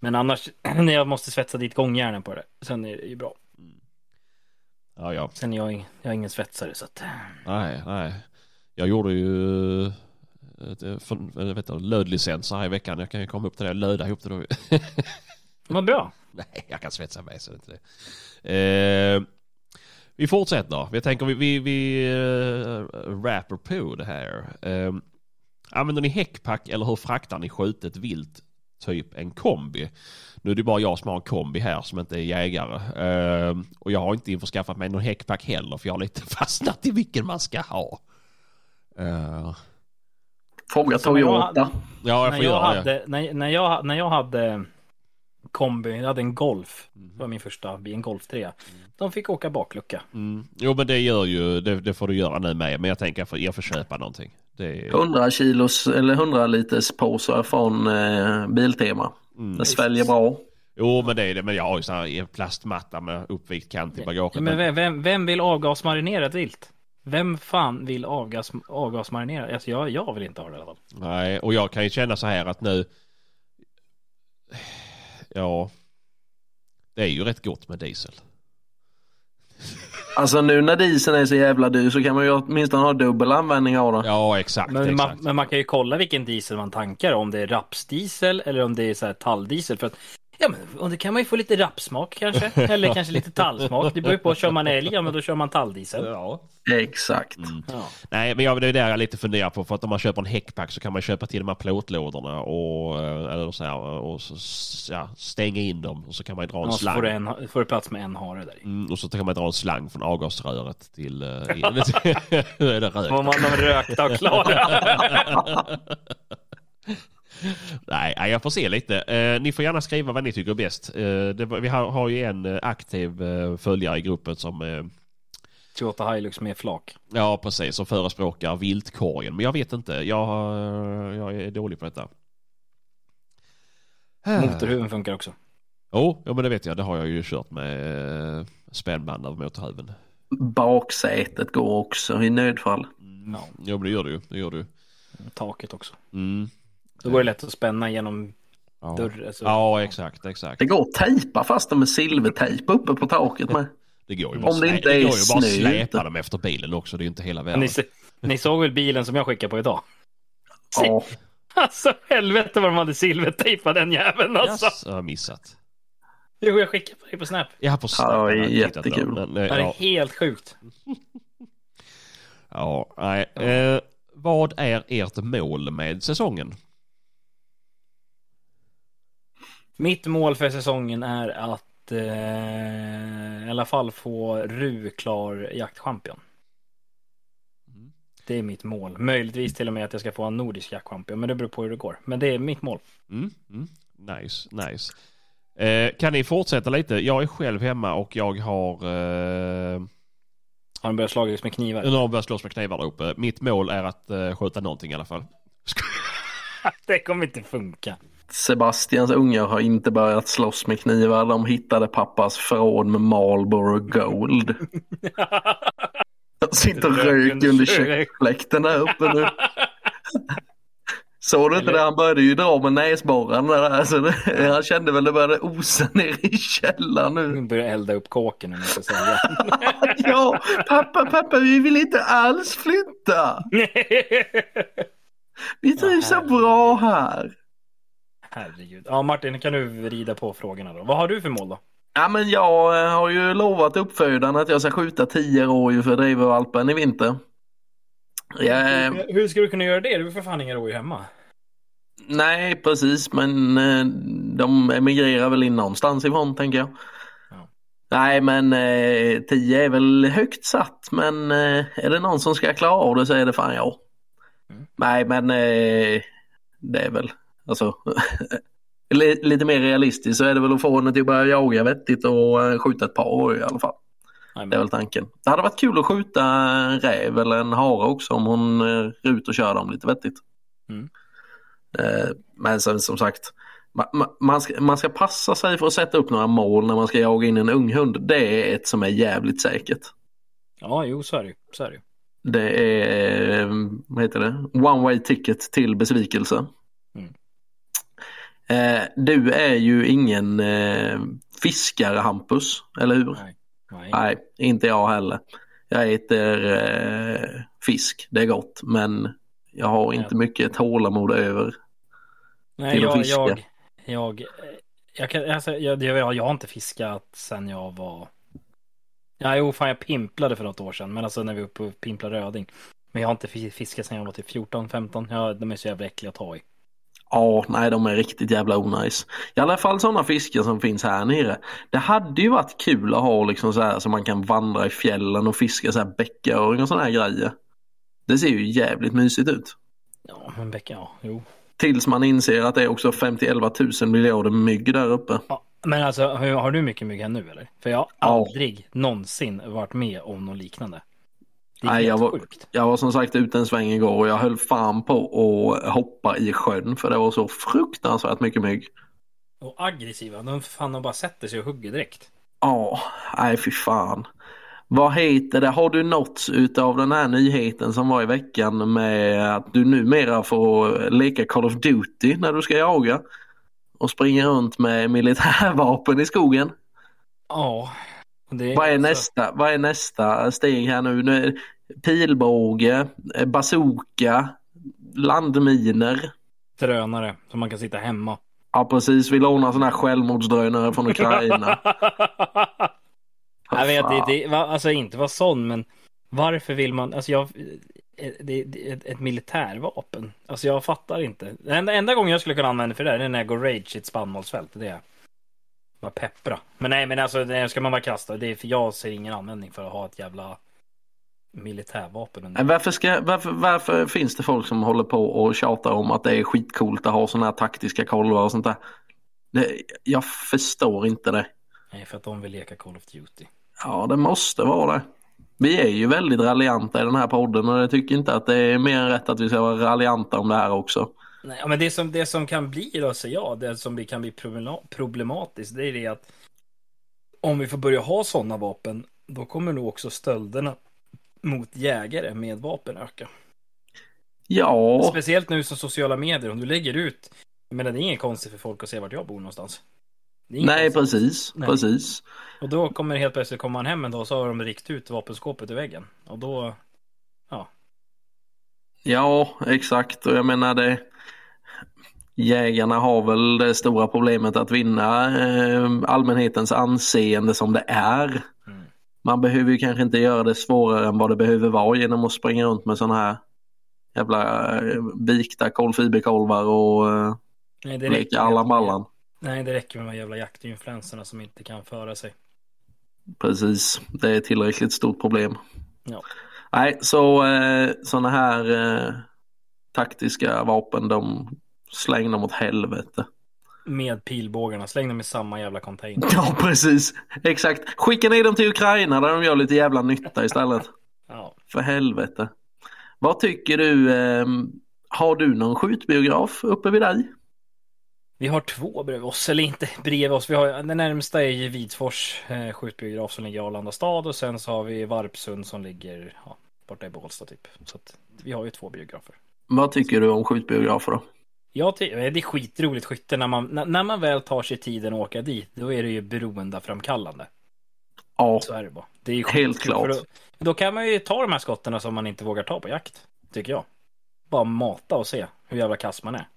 Men annars, när jag måste svetsa dit gångjärnen på det. Sen är det ju bra. Ja, ja. Sen är jag, jag är ingen svetsare så att... Nej, nej. Jag gjorde ju ett, eh, för, vet du, lödlicenser här i veckan. Jag kan ju komma upp till det. Löda ihop det då. Vad bra. Nej, jag kan svetsa mig så det är inte det. Eh, vi fortsätter. Vi tänker vi, vi, vi rapper på det här. Eh, använder ni häckpack eller hur fraktar ni skjutet vilt? Typ en kombi. Nu är det bara jag som har en kombi här som inte är jägare. Eh, och jag har inte införskaffat mig någon häckpack heller för jag har lite fastnat i vilken man ska ha. Eh, Fråga jag Toyota. ja, jag när, får jag göra det. hade, när, när, jag, när jag hade kombi, jag hade en Golf. Mhm. Det var min första bil, en Golf 3. De fick åka baklucka. Mm. Jo men det gör ju, det, det får du göra nu med. Men jag tänker att jag får köpa någonting. Det är, 100 kilos eller 100 liters påsar från eh, Biltema. mm. Det sväljer bra. Jo men det är det. Men jag har ju sån här plastmatta med uppvikt kant i bagaget. Ja, men vem, vem, vem vill avgasmarinera ett vilt? Vem fan vill avgas, avgasmarinera? Alltså jag, jag vill inte ha det i alla fall. Nej, och jag kan ju känna så här att nu... Ja. Det är ju rätt gott med diesel. Alltså nu när dieseln är så jävla dyr så kan man ju åtminstone ha dubbel användning av den. Ja, exakt. Men man, exakt. men man kan ju kolla vilken diesel man tankar. Om det är rapsdiesel eller om det är så här talldiesel. För att, ja, men och det kan man ju få lite rapsmak kanske. Eller kanske lite tallsmak. Det beror ju på. Kör man älg, ja men då kör man talldiesel. Ja. Exakt. Ja. Nej, men jag, det är där jag lite funderar på. För att om man köper en häckpack så kan man köpa till de här plåtlådorna och, eh, eller så här, och så, ja, stänga in dem. Och så kan man dra en så slang. får du, en, får du plats med en hare där. Mm, och så kan man dra en slang från avgasröret till... In. Nu är det rökt. Var man de rökta och klara. Nej, jag får se lite. Eh, ni får gärna skriva vad ni tycker är bäst. Eh, det, vi har, har ju en eh, aktiv eh, följare i gruppen som, Toyota Hilux med flak. ja precis, som förespråkar viltkorgen. Men jag vet inte, jag, jag är dålig på detta. Motorhuven funkar också. Jo, ja, men det vet jag. Det har jag ju kört med spännband över motorhuven. Baksätet går också i nödfall. Ja, Jo, men det gör du. Det gör du. taket också. Mm. Då går det lätt att spänna genom Ja. dörr. Alltså. ja, exakt, exakt. Det går att tejpa fast dem med silvertejp uppe på taket med. Det går ju bara, Om det inte det är går ju bara släpa dem efter bilen också. Det är ju inte hela Ni, världen. se- ni såg väl bilen som jag skickade på idag? Ja, Alltså helvete vad de hade silvertejpat den jäveln alltså. Yes, jag har missat. Jo, jag skickade på dig på Snap. Jag har på Ja, det var Snap, har inte tittat jättekul. på den, men, eh, Det är ja, helt sjukt. ja, nej. Eh, vad är ert mål med säsongen? Mitt mål för säsongen är att eh, i alla fall få Ru klar jaktchampion. Mm. Det är mitt mål. Möjligtvis till och med att jag ska få en nordisk jaktchampion, men det beror på hur det går. Men det är mitt mål. Mm, mm. Nice, nice. Eh, kan ni fortsätta lite? Jag är själv hemma och jag har... Eh, Har han börjat slagits med knivar? nu har jag börjat slåss med knivar där uppe. Mitt mål är att eh, skjuta någonting i alla fall. det kommer inte funka. Sebastians ungar har inte börjat slåss med knivar. De hittade pappas förråd med Marlboro Gold. De sitter och röker under köksfläkten där uppe nu. Såg du inte det? Han började ju dra med näsborren där. Alltså det, han kände väl det började osa ner i källaren nu. Börjar jag elda upp kåken jag säga. Ja, pappa, pappa, vi vill inte alls flytta. Vi trivs så bra här. Herregud. Ja, Martin, kan du rida på frågorna då? Vad har du för mål då? Ja, men jag eh, har ju lovat uppfödaren att jag ska skjuta 10 rådjur för drivvalpen i vinter. Jag, Hur ska du kunna göra det? Du har för fan inga rådjur hemma. nej, precis, men eh, de emigrerar väl in någonstans ifrån tänker jag. Ja. Nej, men eh, 10 är väl högt satt, men eh, är det någon som ska klara av det så är det fan jag. Mm. Nej, men eh, det är väl alltså li- lite mer realistiskt så är det väl att få henne till att börja jaga vettigt och eh, skjuta ett par i alla fall. Nej, Det är väl tanken. Det hade varit kul att skjuta en räv eller en hare också om hon eh, är ute och kör dem lite vettigt. Mm. Eh, Men sen som sagt, ma- ma- man ska, man ska passa sig för att sätta upp några mål när man ska jaga in en ung hund. Det är ett som är jävligt säkert. Ja, jo, så är det. Så är det. Det är, vad heter det, one way ticket till besvikelse. Eh, Du är ju ingen eh, fiskare Hampus, eller hur? Nej. Nej. Nej, inte jag heller. Jag äter eh, fisk, det är gott, men jag har inte mycket tålamod över. Nej, till att jag, fiska. jag, jag, jag, kan, alltså, jag, jag, jag har inte fiskat sen jag var... Ja, jo, fan jag pimplade för något år sedan, men alltså när vi var uppe och pimplade röding. Men jag har inte fi- fiskat sen jag var typ 14, 15. Ja, de är så jävla äckliga att ta i. Ja, nej de är riktigt jävla onajs. I alla fall sådana fiskar som finns här nere. Det hade ju varit kul att ha liksom så här så man kan vandra i fjällen och fiska så här bäckaöring och sådana här grejer. Det ser ju jävligt mysigt ut. Ja, men bäcka, ja, jo. Tills man inser att det är också 51 000 miljarder mygg där uppe. Ja, men alltså, har du mycket mygg här nu eller? För jag har Ja. aldrig någonsin varit med om något liknande. Nej, jag var- sjukt. Jag var som sagt ute en sväng igår och jag höll fan på att hoppa i sjön för det var så fruktansvärt mycket mygg. Och aggressiva, de fan de bara sätter sig och hugger direkt. Ja, nej fy fan. Vad heter det? Har du nåtts utav den här nyheten som var i veckan med att du numera får leka Call of Duty när du ska jaga? Och springa runt med militärvapen i skogen. Ja. Det, Vad är, alltså- nästa, vad är nästa steg här nu? nu är pilbåge, eh, bazooka, landminer. Drönare som man kan sitta hemma. Ja precis, vi lånar sådana här självmordsdrönare från Ukraina. Jag vet, Fan. det, alltså inte vara sån, men varför vill man, alltså jag, det, det, ett, ett militärvapen. Alltså jag fattar inte. Den enda, enda gången jag skulle kunna använda för det är när jag går rage i ett spannmålsfält. Det är bara peppra. Men nej, men alltså det ska man bara kasta. Det är, för jag ser ingen användning för att ha ett jävla militärvapen. Under. Varför, ska, varför, varför finns det folk som håller på och tjatar om att det är skitcoolt att ha sådana här taktiska kolvar och sånt där? Det, jag förstår inte det. Nej, för att de vill leka Call of Duty. Ja, det måste vara det. Vi är ju väldigt raljanta i den här podden och jag tycker inte att det är mer än rätt att vi ska vara raljanta om det här också. Nej, men det som, det som kan bli då, säger jag, det som kan bli problema- problematiskt, det är det att om vi får börja ha sådana vapen, då kommer nog också stölderna mot jägare med vapen öka. Ja, Speciellt nu som sociala medier, om du lägger ut, menar det är inget konstigt för folk att se vart jag bor någonstans. Nej konstigt. precis, Nej. precis. Och då kommer helt plötsligt komma man hem en dag och så har de rikt ut vapenskåpet i väggen. Och då, Ja, exakt och jag menar det. Jägarna har väl det stora problemet att vinna eh, allmänhetens anseende som det är. Mm. Man behöver ju kanske inte göra det svårare än vad det behöver vara genom att springa runt med sådana här jävla eh, vikta kolfiberkolvar och eh, Nej, det leka med- Ballan. Nej, det räcker med de här jävla jaktinfluenserna som inte kan föra sig. Precis, det är ett tillräckligt stort problem. Ja. Nej, så eh, sådana här eh, taktiska vapen de släng dem åt helvete. Med pilbågarna, släng dem i samma jävla container. Ja, precis. Exakt. Skicka ner dem till Ukraina där de gör lite jävla nytta istället. Ja. För helvete. Vad tycker du? Eh, har du någon skjutbiograf uppe vid dig? Vi har två bredvid oss, eller inte bredvid oss. Vi har, den närmsta är ju Vidsfors eh, skjutbiograf som ligger i Arlanda stad och sen så har vi Varpsund som ligger ja, borta i Bålsta typ. Så att vi har ju två biografer. Vad tycker du om skjutbiografer då? Ja, ty- det är skitroligt skytte när man, när, man väl tar sig tiden att åka dit. Då är det ju beroendeframkallande. Ja, Så är det bara. Det är Helt klart. Då, då kan man ju ta de här skotten som man inte vågar ta på jakt. Tycker jag. Bara mata och se hur jävla kass man är.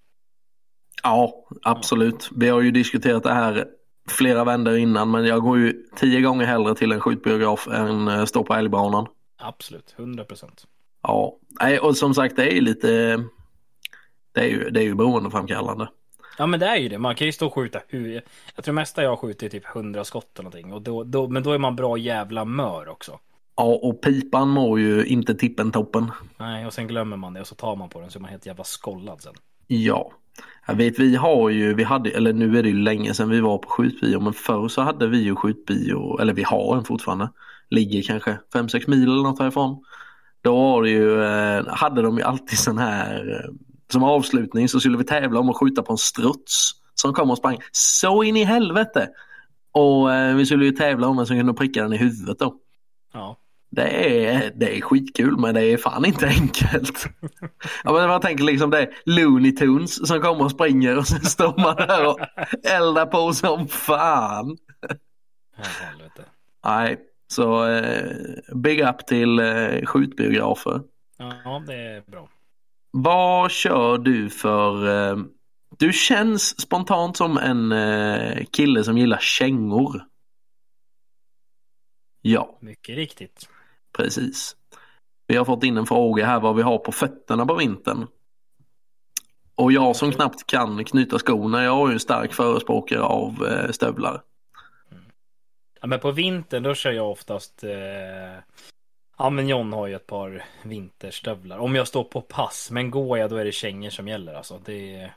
ja absolut. Vi har ju diskuterat det här flera vändor innan men jag går ju tio gånger hellre till en skjutbiograf än eh, stå på älgbanan. Absolut, 100 procent. Ja, nej, och som sagt det är ju lite det är ju, det är ju beroendeframkallande. Ja men det är ju det, man kan ju stå och skjuta hur... Jag tror mesta jag har skjutit typ 100 skott eller någonting. Och då, då, men då är man bra jävla mör också. Ja, och pipan mår ju inte tippen toppen. Nej, och sen glömmer man det och så tar man på den så är man helt jävla skollad sen. Ja. Jag vet vi har ju, vi hade, eller nu är det ju länge sedan vi var på skjutbio men förr så hade vi ju skjutbio, eller vi har en fortfarande. Ligger kanske 5-6 mil eller något härifrån. Då var ju, eh, hade de ju alltid sån här, eh, som avslutning så skulle vi tävla om att skjuta på en struts som kom och sprang så in i helvete. Och eh, vi skulle ju tävla om vem som kunde pricka den i huvudet då. Ja. Det är, det är skitkul men det är fan inte enkelt. Ja, men jag tänker liksom det är Looney Tunes som kommer och springer och sen står man där och eldar på som fan. Helvete. Nej, så eh, big up till eh, skjutbiografer. Ja, det är bra. Vad kör du för... Eh, du känns spontant som en eh, kille som gillar kängor. Ja. Mycket riktigt. Precis. Vi har fått in en fråga här vad vi har på fötterna på vintern. Och jag som knappt kan knyta skorna, jag är ju en stark förespråkare av eh, stövlar. Ja, men på vintern då kör jag oftast... Eh... Ja, men John har ju ett par vinterstövlar. Om jag står på pass. Men går jag då är det kängor som gäller alltså. Det är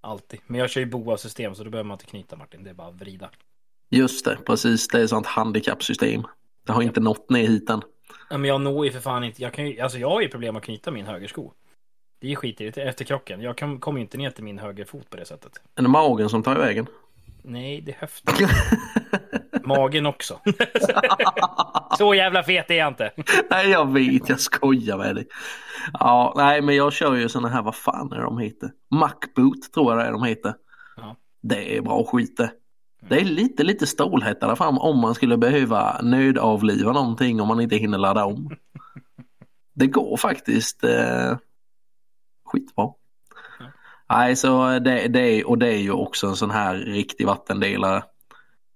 alltid. Men jag kör ju boa-system så då behöver man inte knyta Martin. Det är bara att vrida. Just det, precis. Det är sånt handikappsystem. Det har inte nått ner hit än. Ja, men jag når ju för fan inte. Jag, kan ju... alltså, jag har ju problem att knyta min högersko. Det är ju skit efter krocken. Jag kan... kommer ju inte ner till min högerfot på det sättet. Är det magen som tar vägen? Nej, det är höften. Magen också. Så jävla fet är jag inte. nej, jag vet, jag skojar med dig. Ja, nej, men jag kör ju såna här, vad fan är de heter? Macboot tror jag det är de heter. Ja. Det är bra skit det. Det är lite, lite stålhätta där fram om man skulle behöva nödavliva någonting om man inte hinner ladda om. Det går faktiskt eh, skitbra. Nej, så det, det och det är ju också en sån här riktig vattendelare.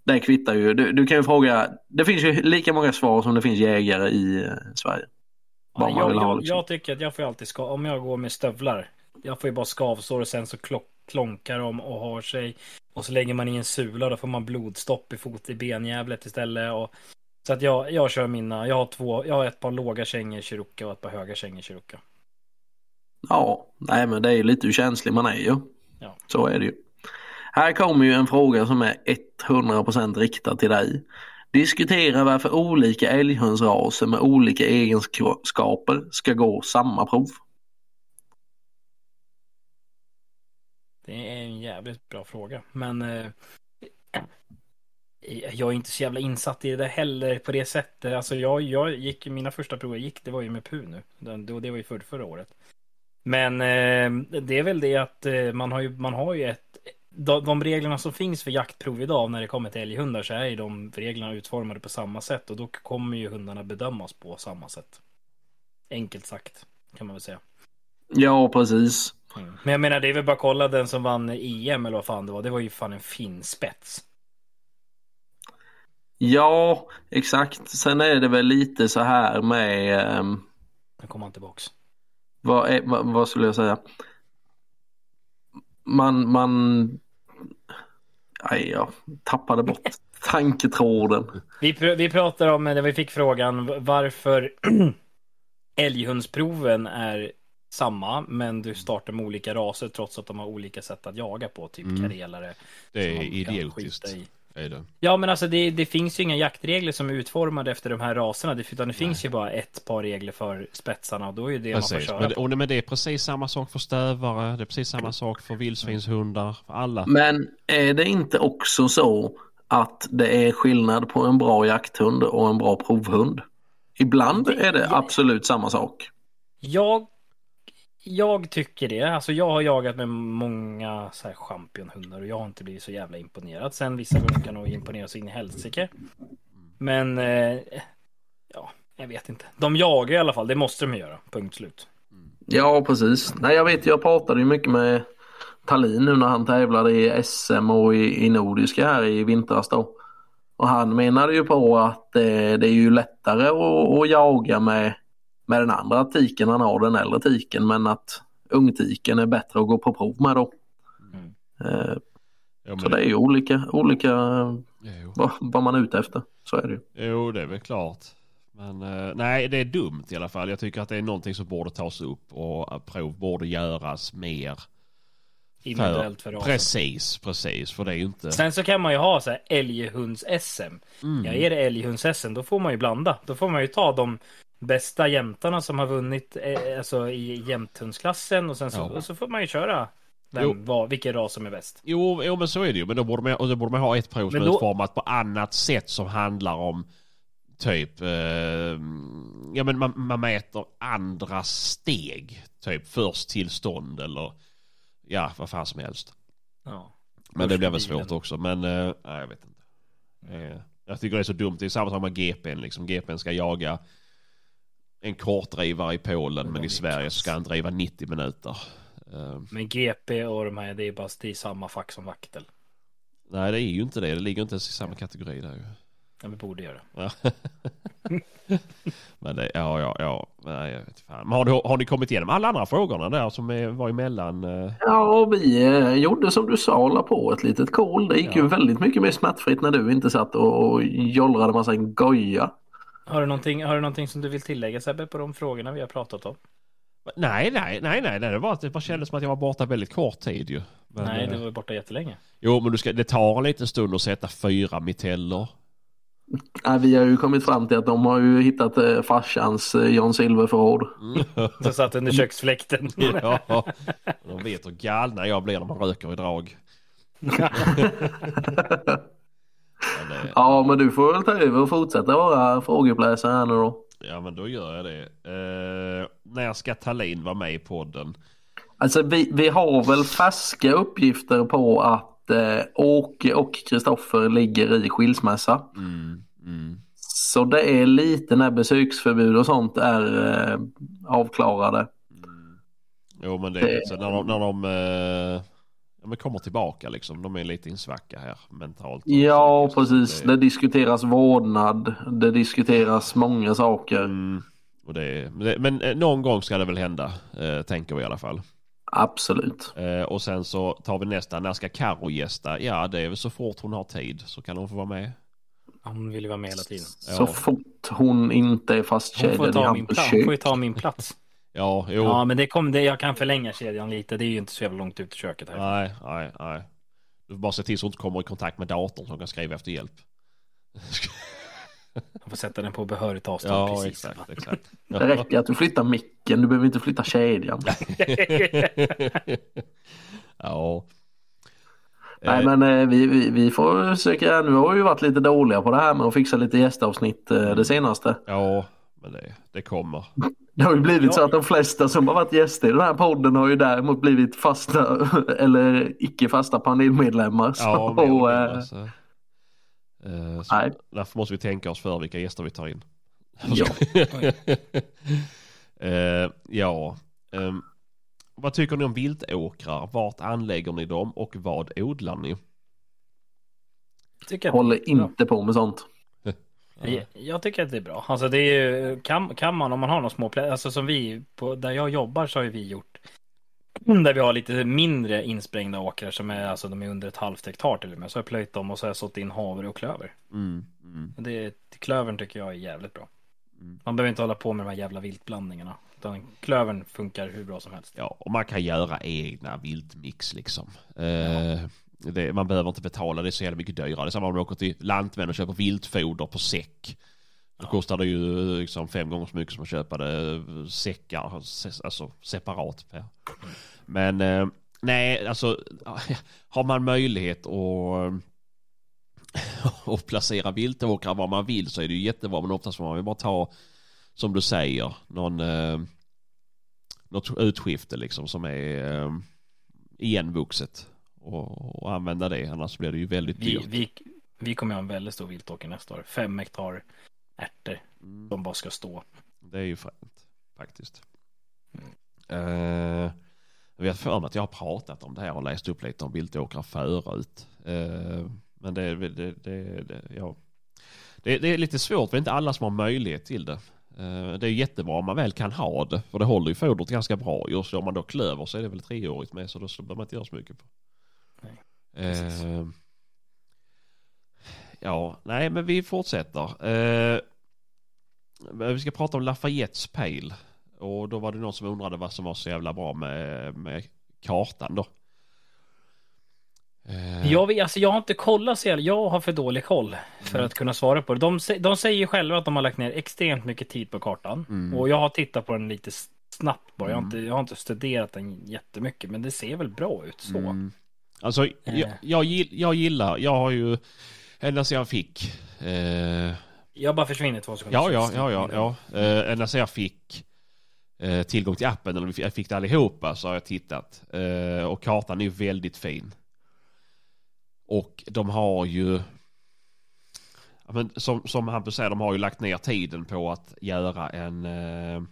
Det kvittar ju. Du, du kan ju fråga. Det finns ju lika många svar som det finns jägare i eh, Sverige. Man jag, ha liksom. jag tycker att jag får alltid ska om jag går med stövlar. Jag får ju bara skavsår och sen så klock, klonkar de och har sig. Och så lägger man i en sula då får man blodstopp i fot i benjävlet istället. Och, så att jag, jag kör mina. Jag har två. Jag har ett par låga kängor Chiruka och ett par höga kängor Chiruka. Ja, nej men det är ju lite hur känslig man är ju. Ja. Så är det ju. Här kommer ju en fråga som är 100% riktad till dig. Diskutera varför olika älghundsraser med olika egenskaper ska gå samma prov. Det är en jävligt bra fråga. Men eh, jag är inte så jävla insatt i det heller på det sättet. Alltså jag, jag gick, mina första prov jag gick, det var ju med PU nu. Det, det var ju för, förra året. Men eh, det är väl det att eh, man har ju, man har ju ett de, de reglerna som finns för jaktprov idag när det kommer till älghundar så är ju de reglerna utformade på samma sätt och då kommer ju hundarna bedömas på samma sätt. Enkelt sagt kan man väl säga. Ja, precis. Mm. Men jag menar det är väl bara att kolla den som vann EM eller vad fan det var. Det var ju fan en fin spets. Ja, exakt. Sen är det väl lite så här med... ehm, Nu kommer han tillbaks. vad, är, vad, vad skulle jag säga? Man, man... Nej, jag tappade bort tanketråden. Vi, pr- vi pratar om, när vi fick frågan varför älghundsproven är samma, men du startar med olika raser trots att de har olika sätt att jaga på, typ Mm. karelare. Det som är idiotiskt. Är det. Ja, men alltså det, det finns ju inga jaktregler som är utformade efter de här raserna, det- utan det finns ju bara ett par regler för spetsarna och då är det det man Precis. får köra Men, det- och, men det är precis samma sak för stövare, det är precis samma sak för vildsvinshundar, för alla. Men är det inte också så att det är skillnad på en bra jakthund och en bra provhund? Ibland är det absolut samma sak. Jag, jag tycker det. Alltså jag har jagat med många så här championhundar och jag har inte blivit så jävla imponerad. Sen vissa hundar kan nog imponera så in i helsike. Men eh, ja, jag vet inte. De jagar i alla fall, det måste de göra. Punkt slut. Ja, precis. Nej, jag vet, jag pratade ju mycket med Talin nu när han tävlade i SM och i, i Nordiska här i vintras då. Och han menade ju på att eh, det är ju lättare att, att jaga med, med den andra tiken han har, den äldre tiken, men att ungtiken är bättre att gå på prov med då. Mm. Eh, Jo, så det är ju olika, olika jo, vad, vad man är ute efter. Så är det ju. jo, det är väl klart. Men eh, nej, det är dumt i alla fall. Jag tycker att det är någonting som borde tas upp och prov borde göras mer. Individuellt för rasen. Precis, precis. För det är ju inte... Sen så kan man ju ha så här älghunds-SM. Mm. Ja, är det älghunds-SM, då får man ju blanda. Då får man ju ta de bästa jämtarna som har vunnit eh, alltså, i jämthundsklassen och sen så, Ja. och så får man ju köra Jo. vem, vad, vilken ras som är bäst. Jo, jo, men så är det ju. Men då borde man, och då borde man ha ett prov som är då- utformat på annat sätt som handlar om typ, eh, ja men man, man mäter andra steg. Typ först tillstånd eller ja, vad fan som helst. Ja. Men det blir väl svårt också. Men eh, nej, jag vet inte. Eh, jag tycker det är så dumt. Det är samma sak med GPn liksom. GPn ska jaga en kortdrivare i Polen men i Sverige så ska han driva 90 minuter. Eh, Men GP och de här, det är bara det är samma fack som vaktel. nej det är ju inte det. Det ligger inte ens i samma kategori där ju. Ja, vi borde göra. Men det, ja, ja, ja. Nej, jag vet fan. Men har, du, har ni kommit igenom alla andra frågorna där som är, var emellan? eh? Ja, vi eh, gjorde som du sa, la på ett litet kol. Det gick Ja. ju väldigt mycket mer smärtfritt när du inte satt och, och jollrade massa goja. Har du, någonting, har du någonting som du vill tillägga Sebbe på de frågorna vi har pratat om? Nej, nej, nej, nej. nej. Det, var, det bara kändes som att jag var borta väldigt kort tid ju. Men, Nej, eh, det var borta jättelänge. Jo, men du ska, det tar en liten stund att sätta fyra miteller. Nej, vi har ju kommit fram till att de har ju hittat eh, farsans eh, John Silver-förråd. Så satt under köksfläkten. ja, de vet hur galna jag blir när man röker i drag. Men det, Ja, men du får väl ta över och fortsätta vara frågeuppläsare här nu då. ja, men då gör jag det. Eh, när ska Tallin vara med i podden? Alltså vi, vi har väl färska uppgifter på att eh, Åke och Kristoffer ligger i skilsmässa. Mm, mm. Så det är lite när besöksförbud och sånt är eh, avklarade. Jo men det Det- är så när de, när de eh, ja, men kommer tillbaka liksom. De är lite i en svacka här mentalt. Ja, psykiskt. precis. Det- Det diskuteras vårdnad. Det diskuteras många saker. Mm, och det, men det, men eh, någon gång ska det väl hända, eh, tänker vi i alla fall. Absolut. Eh, och sen så tar vi nästa, när ska Karo gästa? Ja, det är väl så fort hon har tid så kan hon få vara med. Hon vill ju vara med hela tiden. Så Ja, fort hon inte är Hon får fastkedjad i ta min plats. Hon får ju ta min plats. ja jo. Ja, men det kom, det, jag kan förlänga kedjan lite. Det är ju inte så jävla långt ut i köket här. Nej, nej, nej. Du får bara se till så hon inte kommer i kontakt med datorn som kan skriva efter hjälp. Jag får sätta den på behörigt avstånd. Ja, precis. exakt, exakt. Det räcker att du flyttar micken. Du behöver inte flytta kedjan. ja. Nej Eh, men eh, vi, vi, vi får försöka. Nu har vi ju varit lite dåliga på det här med att fixa lite gästavsnitt eh, det senaste. Ja, men det, det kommer. Det har ju blivit Ja. så att de flesta som har varit gäster i den här podden har ju däremot blivit fasta eller icke fasta panelmedlemmar. Så, Ja, och, mindre, så. Eh, så nej. Därför måste vi tänka oss för vilka gäster vi tar in. Ja. Eh, ja. Ehm, vad tycker ni om viltåkrar? Vart anlägger ni dem och vad odlar ni? Tycker jag. Håller inte på med sånt. Jag, jag tycker att det är bra. Alltså det är ju, kan, kan man om man har några små alltså som vi, på, där jag jobbar så har ju vi gjort där vi har lite mindre insprängda åkrar som är, alltså de är under ett halvt hektar till och med. Så har jag plöjt dem och så har jag sått in havre och klöver. Mm, mm. Det, klövern tycker jag är jävligt bra. Mm. Man behöver inte hålla på med de här jävla viltblandningarna. Utan klövern funkar hur bra som helst. Ja, och man kan göra egna viltmix liksom. Eh, det, man behöver inte betala det så jävla mycket dyrare. Det är samma om man åker till Lantmännen och köper viltfoder på säck. Då kostar det ju liksom fem gånger så mycket som att köpa det säckar, se- alltså separat. Men eh, nej, alltså har man möjlighet att och placera viltåkrar var man vill så är det ju jättebra men oftast får man ju bara ta som du säger någon eh, något utskifte liksom som är eh, igenvuxet och, och använda det annars blir det ju väldigt Vi, dyrt. vi, vi kommer ha en väldigt stor viltåker nästa år. Fem hektar ärtor Mm, som bara ska stå. det är ju fränt faktiskt. Eh, vi har för mig att jag har pratat om det här och läst upp lite om viltåkrar förut. Eh, men det, det, det, det, ja. det, det är lite svårt för det är inte alla som har möjlighet till det. Eh, det är jättebra om man väl kan ha det. För det håller ju fodret ganska bra. Just om man då klöver så är det väl treårigt med så då behöver man inte göra så mycket på. Nej. Eh, ja, nej men vi fortsätter. Eh, vi ska prata om Lafayettes Pale. Och då var det någon som undrade vad som var så jävla bra med, med kartan då. Eh, Jag, vet, alltså jag har inte kollat så jävla, jag har för dålig koll för Mm. att kunna svara på det. De, de säger ju själva att de har lagt ner extremt mycket tid på kartan. Mm. Och jag har tittat på den lite snabbt bara. Jag, har Mm. inte, jag har inte studerat den jättemycket, men det ser väl bra ut så. Mm. Alltså jag, Eh. jag, jag gillar, jag har ju ända sedan jag fick eh, Jag bara försvinner två sekunder. Ja, ja, ja, ja. ja. Eh, ända sedan jag fick eh, tillgång till appen, eller jag fick det allihopa, så har jag tittat. Eh, och kartan är väldigt fin. Och de har ju, men som, som Hampus säger, de har ju lagt ner tiden på att göra en, eh,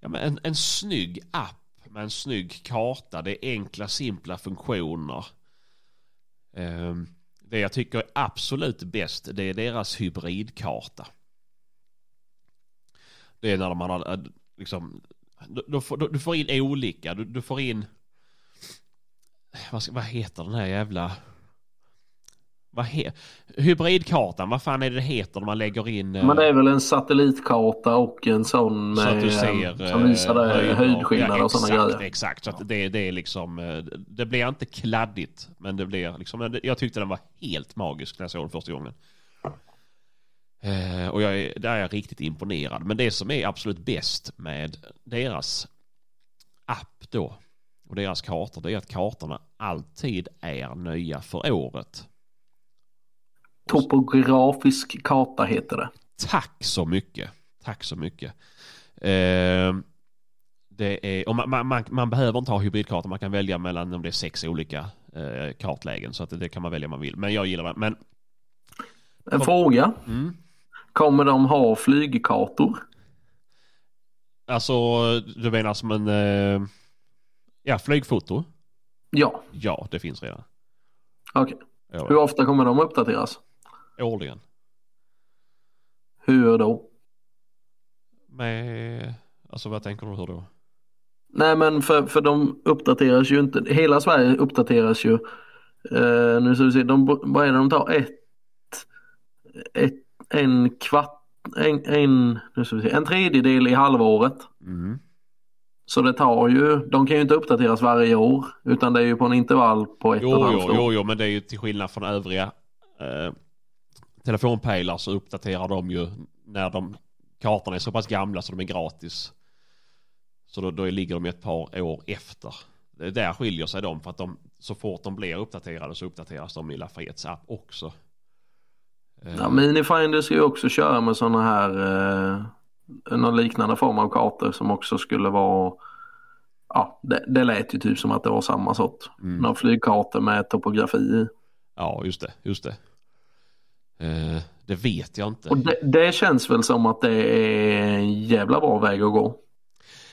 ja, men en, en snygg app med en snygg karta. Det är enkla, simpla funktioner. Eh, det jag tycker är absolut bäst det är deras hybridkarta. Det är när man har eh, liksom du, du, får, du får in olika. Du, du får in vad, ska, vad heter den här jävla vad he, hybridkartan, vad fan är det det heter när man lägger in eh, Men det är väl en satellitkarta och en sån så att du med, ser som visar eh, höjder. höjdskillnader Ja, och sådana exakt, grejer. Exakt, så att det, det är liksom eh, Det blir inte kladdigt Men det blir liksom Jag tyckte den var helt magisk när jag såg den första gången eh, Och jag är, där är jag riktigt imponerad Men det som är absolut bäst med deras app då och deras kartor det är att kartorna alltid är nya för året. Topografisk karta heter det. Tack så mycket. Tack så mycket. Eh, det är, och man, man, man, man behöver inte ha hybridkartor. Man kan välja mellan om det är sex olika eh, kartlägen. Så att det, kan man välja om man vill. Men jag gillar det. Men En fråga. mm, Kommer de ha flygkartor? alltså du menar som en eh, ja, flygfoto? Ja, Ja, det finns redan. okej. Ja, Hur ofta kommer de uppdateras? Årligen. Hur då? Med, alltså vad tänker du hur då? Nej men för, för de uppdateras ju inte. Hela Sverige uppdateras ju. Eh, nu ska vi se, de, vad är det de tar? Ett, ett en kvart, en, en, nu ska vi se, en tredjedel i halvåret. Mm. Så det tar ju, de kan ju inte uppdateras varje år utan det är ju på en intervall på ett och Jo, ett jo, halvt år. jo, jo, men det är ju till skillnad från övriga eh, telefonpejlar så uppdaterar de ju när de kartorna är så pass gamla så de är gratis. Så då, då ligger de ett par år efter. Det är där skiljer sig de för att de så fort de blir uppdaterade så uppdateras de i Lafayettes app också. Eh, Ja, Minifinder ska ju också köra med sådana här eh, någon liknande form av kartor som också skulle vara Ja, det, det lät ju typ som att det var samma sort. Mm. Någon flygkartor med topografi i. Ja, just det, just det. Eh, det vet jag inte. Och det, det känns väl som att det är en jävla bra väg att gå.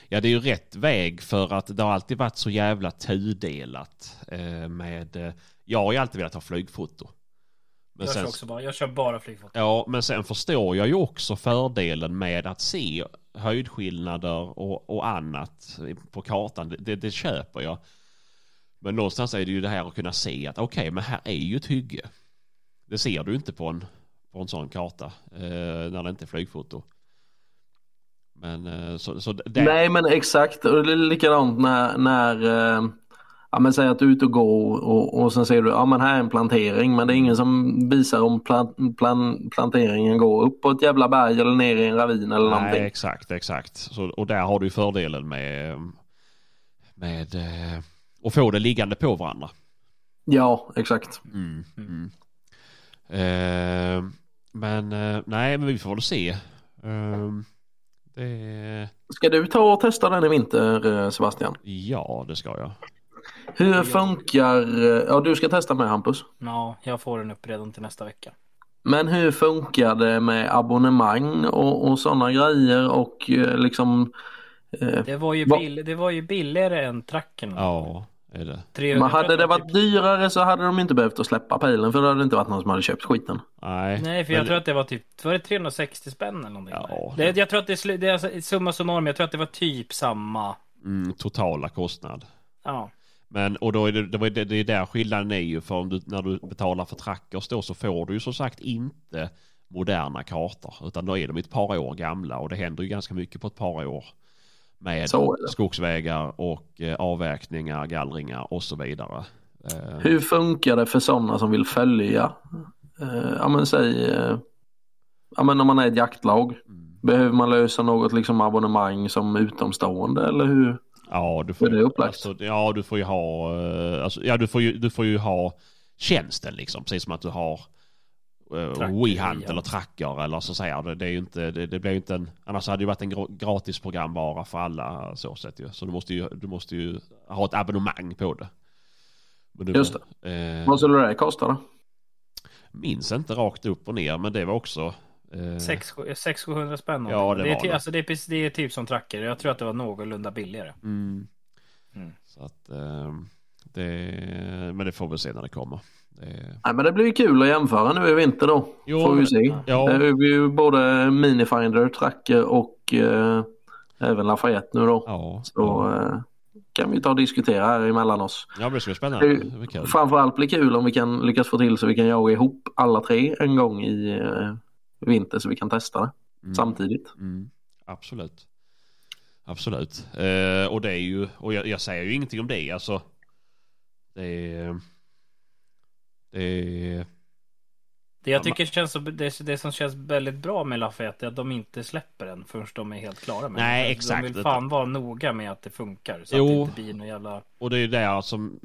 Ja, det är ju rätt väg för att det har alltid varit så jävla tudelat eh, med... Eh, jag har ju alltid velat ha flygfoto. Men Jag, sen, kör också bara, jag kör bara flygfoto. ja, men sen förstår jag ju också fördelen med att se höjdskillnader och, och annat på kartan. Det, det, det köper jag. Men någonstans är det ju det här att kunna se att okej, men här är ju ett hygge. Det ser du inte på en, på en sån karta eh, när det inte är flygfoto. Men eh, så, så det, Nej men exakt, och det är likadant när, när eh, ja, men säg att du är ute och går och, och sen ser du ja men här är en plantering men det är ingen som visar om plan, plan, planteringen går upp på ett jävla berg eller ner i en ravin eller Nej, någonting. exakt, exakt. Så, och där har du fördelen med, med att få det liggande på varandra. Ja exakt. Mm. Mm. Eh, men eh, nej, men vi får väl se. Eh, det, Ska du ta och testa den i vinter eh, Sebastian? ja, det ska jag. Hur funkar, eh, ja du ska testa med Hampus. Ja, jag får den upp redan till nästa vecka. Men hur funkar det med abonnemang och, och sådana grejer och liksom eh, Det var ju, bill, det var ju billigare än tracken. Ja, är det. 300 Men hade det var varit dyrare så hade de inte behövt att släppa pilen för då hade det inte varit någon som hade köpt skiten. Nej, Nej, för jag tror att det var typ, var det 360 spänn eller någonting? Ja. Det, jag tror att det, det är alltså, summa summarum, jag tror att det var typ samma. mm, totala kostnad. Ja, Men och då är det, det, det, det är där skillnaden är ju för om du, när du betalar för trackers då så får du ju som sagt inte moderna kartor utan då är de ett par år gamla och det händer ju ganska mycket på ett par år med skogsvägar och eh, avverkningar, gallringar och så vidare. Eh, Hur funkar det för sådana som vill följa? Eh, ja men säg, ja men om man är ett jaktlag. Behöver man lösa något liksom abonnemang som utomstående eller hur? Ja, du får, är det upplagt? Alltså, ja, du får ju ha, alltså, ja, du får ju, du får ju ha tjänsten liksom, precis som att du har WeHunt ja. eller Tracker eller så säger det. Det är ju inte, det, det blir ju inte en, annars hade det ju varit en gra- gratis programvara för alla så sätt ju. Så du måste ju, du måste ju ha ett abonnemang på det. Men du, Just det. Eh, Vad skulle det kosta då? minns inte rakt upp och ner, men det var också... Eh, 600-700 spänn. Ja, någonting. det är det. Alltså det, är, precis- det är typ som tracker. Jag tror att det var någorlunda billigare. mm. Mm. Så att eh, det, men det får vi se när det kommer. Det, Nej men det blir kul att jämföra nu i vinter då. Jo, Får vi se. ja. Det är ju både Minifinder, Tracker och eh, även Lafayette nu då. ja, Så eh, kan vi ta och diskutera här emellan oss. ja, det ska bli Det spännande. Det blir. Framförallt blir kul om vi kan lyckas få till så vi kan jaga ihop alla tre en gång i eh, vinter så vi kan testa det Mm. samtidigt. Mm, absolut. Absolut. Eh, och det är ju, och jag, jag säger ju ingenting om det alltså. Det är... Det är... Det jag tycker känns så, det, det som känns väldigt bra med Lafayette är att de inte släpper den förrän de är helt klara med Nej, den. exakt. De vill fan vara noga med att det funkar. Så Jo. att det inte blir någon jävla... Och det är ju där som...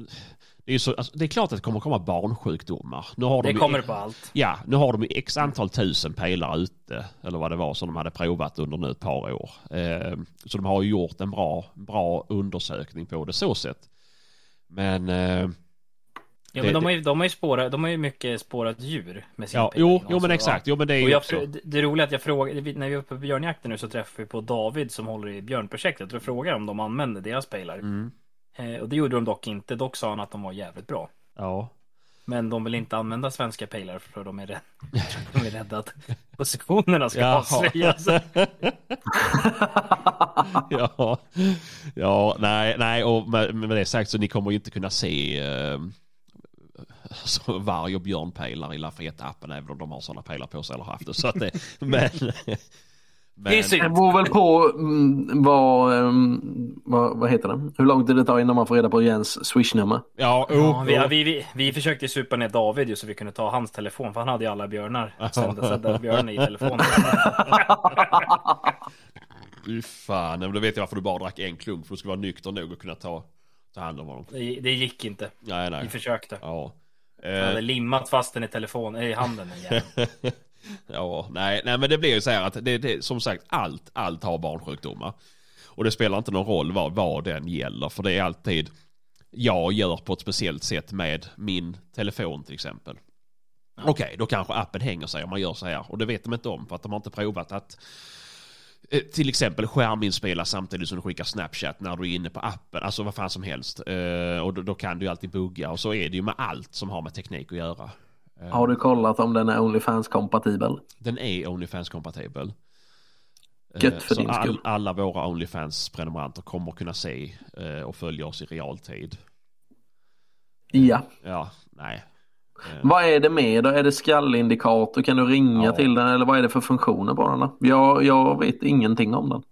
Det är, så, alltså, det är klart att det kommer komma barnsjukdomar. Nu har de Det ju, kommer på allt. Ja, nu har de ju x antal tusen pelare ute. Eller vad det var som de hade provat under nu ett par år. Eh, så de har ju gjort en bra, bra undersökning på det så sätt. Men... Eh, Ja, Det- men de har ju, de har ju spårat, de har ju mycket spårat djur med sin ja, jo, jo men exakt. Jo men det är Och jag, också... det roliga är att jag frågade, när vi var på björnjakten nu så träffade vi på David som håller i björnprojektet och frågade om de använde deras pejlar. Mm, Eh, och det gjorde de dock inte, dock sa han att de var jävligt bra. ja. Men de vill inte använda svenska pejlar för de är, rädda, de är rädda att positionerna ska avslöjas. ja, ja, nej, nej, och med, med det sagt så ni kommer ju inte kunna se eh, alltså, varg och björnpejlar i Lafayette-appen även om de har sådana pejlar på sig eller haft det. Så att det, men, men, Det beror väl på mm, vad, ehm, vad, vad heter det? Hur lång tid det tar innan man får reda på Jens swishnummer. Ja, Ja, oh, vi, oh. vi, vi, vi försökte supa ner David ju så vi kunde ta hans telefon för han hade ju alla björnar. Sända björnar i telefonen. Fy fan, men då vet jag varför du bara drack en klunk för du ska vara nykter nog att kunna ta, ta hand om honom. Det, det gick inte. Nej, Vi nej. försökte. Ja. Han hade Eh, limmat fast den i telefon, i handen. ja, nej, nej, men det blir ju så här att det, det som sagt allt, allt har barnsjukdomar. Och det spelar inte någon roll vad, vad den gäller, för det är alltid jag gör på ett speciellt sätt med min telefon till exempel. Okej, då kanske appen hänger sig om man gör så här. Och det vet de inte om för att de har inte provat att till exempel skärminspela samtidigt som du skickar Snapchat när du är inne på appen. Alltså vad fan som helst. Eh, och då, då kan du ju alltid bugga. Och så är det ju med allt som har med teknik att göra. Eh, Har du kollat om den är Onlyfans-kompatibel? Den är Onlyfans-kompatibel. Eh, Gött för så din all, skull. alla våra Onlyfans-prenumeranter kommer kunna se eh, och följa oss i realtid. Ja. Ja, nej. Eh, Vad är det med då? Är det skallindikator? Kan du ringa Ja. till den eller vad är det för funktioner på den? då? Jag, jag vet ingenting om den.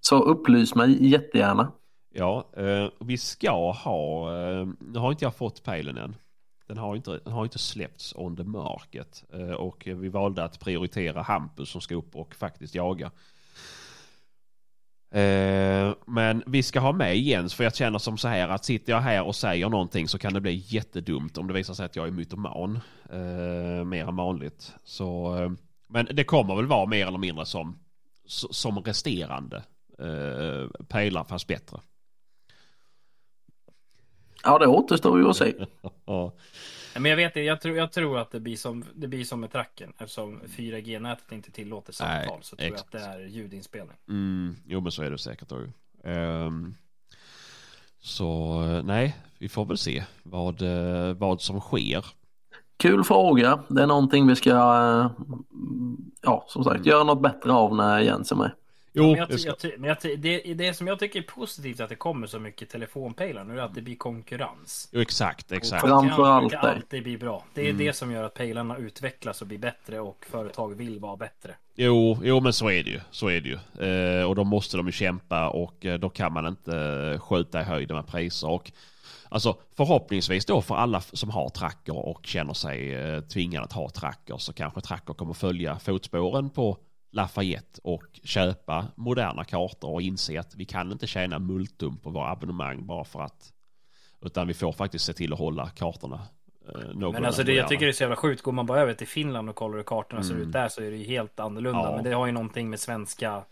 Så upplys mig jättegärna. Ja, eh, vi ska ha, eh, nu har inte jag fått pejlen än. Den har inte, den har inte släppts on the market. Eh, och vi valde att prioritera Hampus som ska upp och faktiskt jaga. Eh, men vi ska ha med Jens för jag känner som så här att sitter jag här och säger någonting så kan det bli jättedumt om det visar sig att jag är mytoman. Eh, mer än vanligt. Så, eh, men det kommer väl vara mer eller mindre som, som resterande pejlar fast bättre. Ja, det återstår ju att se. Men jag vet inte, jag tror, jag tror att det blir som, det blir som med tracken. Eftersom 4G-nätet inte tillåter samtal Nej, så tror jag exakt. att det är ljudinspelning. Mm, jo men så är det säkert då. Ehm, så eh, nej, vi får väl se vad, eh, vad som sker. Kul fråga. Det är någonting vi ska, eh, ja som sagt, göra något bättre av när Jens är med. Jo, Men, jag, det ska, jag, men jag, det, det som jag tycker är positivt att det kommer så mycket telefonpejlar nu är att det blir konkurrens. jo, exakt, exakt. Framförallt Konkurrens brukar det. alltid bli bra. Det är det som gör att pejlarna utvecklas och blir bättre och företag vill vara bättre. Jo, jo men så är det ju. Så är det ju. Eh, och då måste de ju kämpa och eh, då kan man inte eh, skjuta i höjden med priser. Och, alltså förhoppningsvis då för alla som har tracker och känner sig eh, tvingade att ha tracker så kanske tracker kommer följa fotspåren på Lafayette och köpa moderna kartor och inse att vi kan inte tjäna multum på våra abonnemang bara för att utan vi får faktiskt se till att hålla kartorna eh, Men alltså det, jag tycker det är så jävla sjukt. Går man bara över till Finland och kollar hur kartorna ser ut där så är det ju helt annorlunda. Mm. Ja. Men det har ju någonting med svenska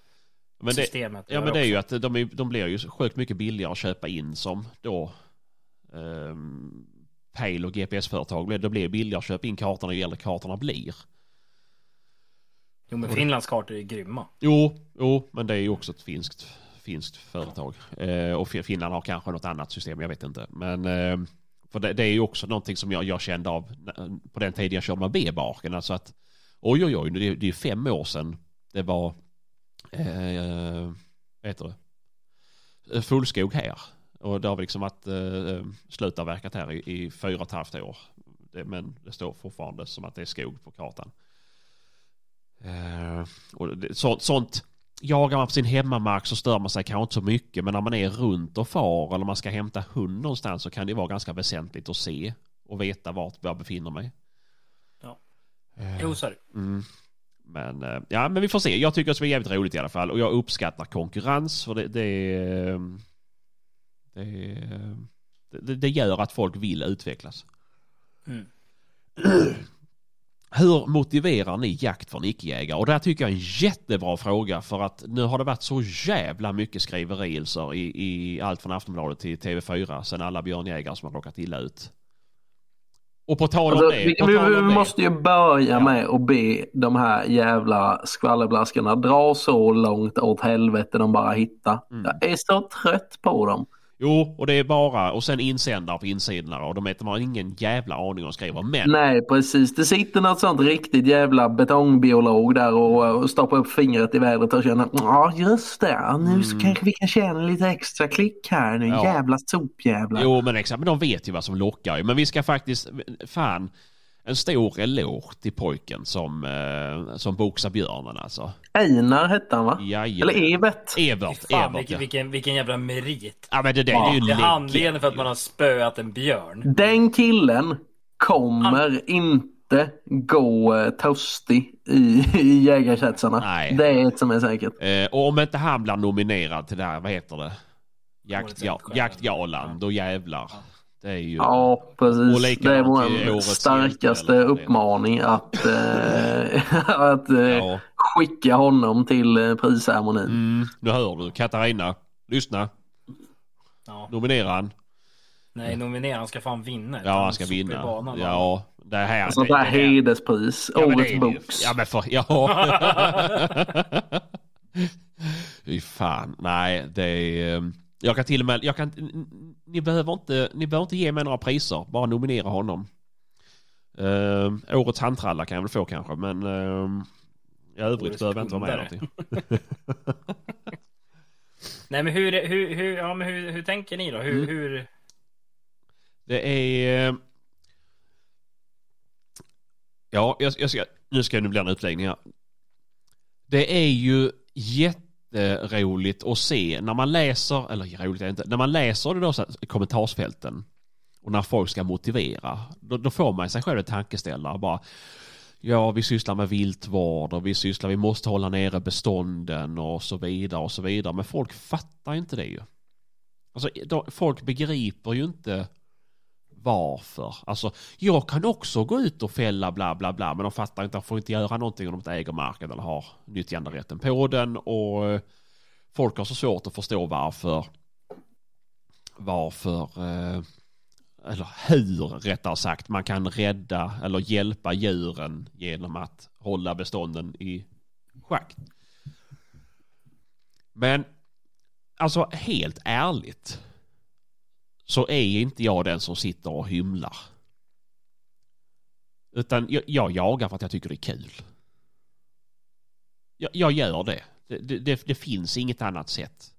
Men det, systemet Ja men det är ju också. att de, är, de blir ju sjukt mycket billigare att köpa in som då um, Pale och GPS-företag. Det blir billigare att köpa in kartorna ju äldre kartorna blir. Jo men Finlands kartor är grymma. Jo, jo, men det är ju också ett finskt, finskt företag. Eh, och Fin- Finland har kanske något annat system, jag vet inte. Men eh, för det, det är ju också någonting som jag, jag kände av på den tiden jag körde med B-barken. Alltså att oj, oj, oj, det, är- det är fem år sedan det var, eh, vad heter det, fullskog här. Och det har vi liksom varit eh, slutavverkat här i, i fyra och ett halvt år. Det, men det står fortfarande som att det är skog på kartan. Eh, och det, så, sånt, jagar man på sin hemmamark så stör man sig kanske inte så mycket. Men när man är runt och far eller man ska hämta hund någonstans så kan det vara ganska väsentligt att se och veta vart jag befinner mig. Ja. Eh, Jo så är det. Mm. Men, eh, ja, men vi får se. Jag tycker att det är jävligt roligt i alla fall. Och jag uppskattar konkurrens. För det, det, det, det, det gör att folk vill utvecklas. Mm. Hur motiverar ni jakt för en icke-jägare? Och det här tycker jag är en jättebra fråga för att nu har det varit så jävla mycket skriverielser i, i allt från Aftonbladet till TV4 sen alla björnjägare som har råkat illa ut. Och på tal om Alltså, det. vi, vi, vi måste ju börja Ja. med att be de här jävla skvallerblaskarna dra så långt åt helvete de bara hittar. Mm. Jag är så trött på dem. Jo, och det är bara, och sen insändare på insidorna och de vet, de har ingen jävla aning om vad de skriver. Men, Nej precis, det sitter något sånt riktigt jävla betongbiolog där och, och stoppar upp fingret i vädret och känner ja just det, nu så kanske vi kan tjäna lite extra klick här nu, Mm. Ja. jävla sopjävlar. jo men exakt, men de vet ju vad som lockar ju. Men vi ska faktiskt, fan, en stor eloge till pojken som, eh, som boxar björnen alltså. Einar hette han va? Jajamän. Eller Evert. Evert, Fan Evert vilken, ja. vilken, vilken jävla merit. Ja men det, där, det är ju Det är legend. anledningen för att man har spöat en björn. Den killen kommer inte gå uh, törstig i, i jägarkretsarna. Nej. Det är ett som är säkert. Eh, och om inte han blir nominerad till det här, vad heter det? Jakt, ja, jaktgalan, då jävlar. Det är ju... Ja, precis. Det är vår starkaste uppmaning att, eh, att eh, Ja. skicka honom till eh, prisceremonin. Mm, nu hör du. Katarina, lyssna. Ja. Nominera han. Nej, nominera, han ska fan vinna. Ja, han ska vinna. banan? Ja, det här. Sånt där det här- hederspris. Ja, Årets box. Ja, men för... Ja. Fy fan. Nej, det är... Jag kan till och med... Jag kan, ni, behöver inte, ni behöver inte ge mig några priser. Bara nominera honom. Uh, årets handtralla kan jag väl få kanske men uh, i övrigt behöver jag inte vara med någonting. Nej men hur, hur, hur, ja, men hur, hur tänker ni då? Hur, Mm. hur... Det är... eh, Ja, jag, jag ska, nu ska det bli en utläggning här. Det är ju jätteroligt att se när man läser, eller roligt är det inte, när man läser det då så här, kommentarsfälten och när folk ska motivera, då, då får man sig själv en tankeställare bara. Ja, vi sysslar med viltvård och vi sysslar, vi måste hålla nere bestånden och så vidare och så vidare. Men folk fattar inte det ju. Alltså, då, folk begriper ju inte varför. Alltså, jag kan också gå ut och fälla bla bla bla, men de fattar inte, de får inte göra någonting om de inte äger marken eller har nyttjanderätten på den och eh, folk har så svårt att förstå varför varför eh, eller hur rättare sagt man kan rädda eller hjälpa djuren genom att hålla bestånden i schack. Men alltså helt ärligt så är inte jag den som sitter och hymlar. Utan jag, jag jagar för att jag tycker det är kul. Jag, jag gör det. Det, det. det det finns inget annat sätt.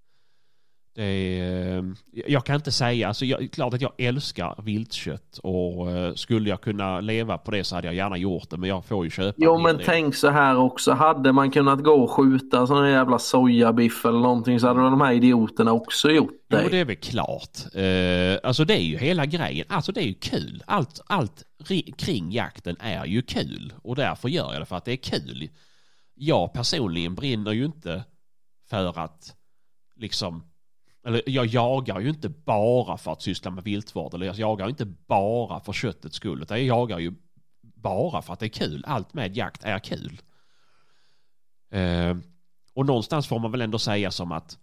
Det är, eh, jag kan inte säga, alltså jag, klart att jag älskar viltkött och eh, skulle jag kunna leva på det så hade jag gärna gjort det men jag får ju köpa Jo en men del. tänk så här också. Hade man kunnat gå och skjuta sån här jävla sojabiff eller någonting så hade de här idioterna också gjort det. Jo, det är väl klart. Eh, alltså det är ju hela grejen. Alltså det är ju kul. Allt, allt ri- kring jakten är ju kul. Och därför gör jag det för att det är kul. Jag personligen brinner ju inte för att liksom eller jag jagar ju inte bara för att syssla med viltvård. Eller jag jagar ju inte bara för köttets skull. Utan jag jagar ju bara för att det är kul. Allt med jakt är kul. Eh, och någonstans får man väl ändå säga som att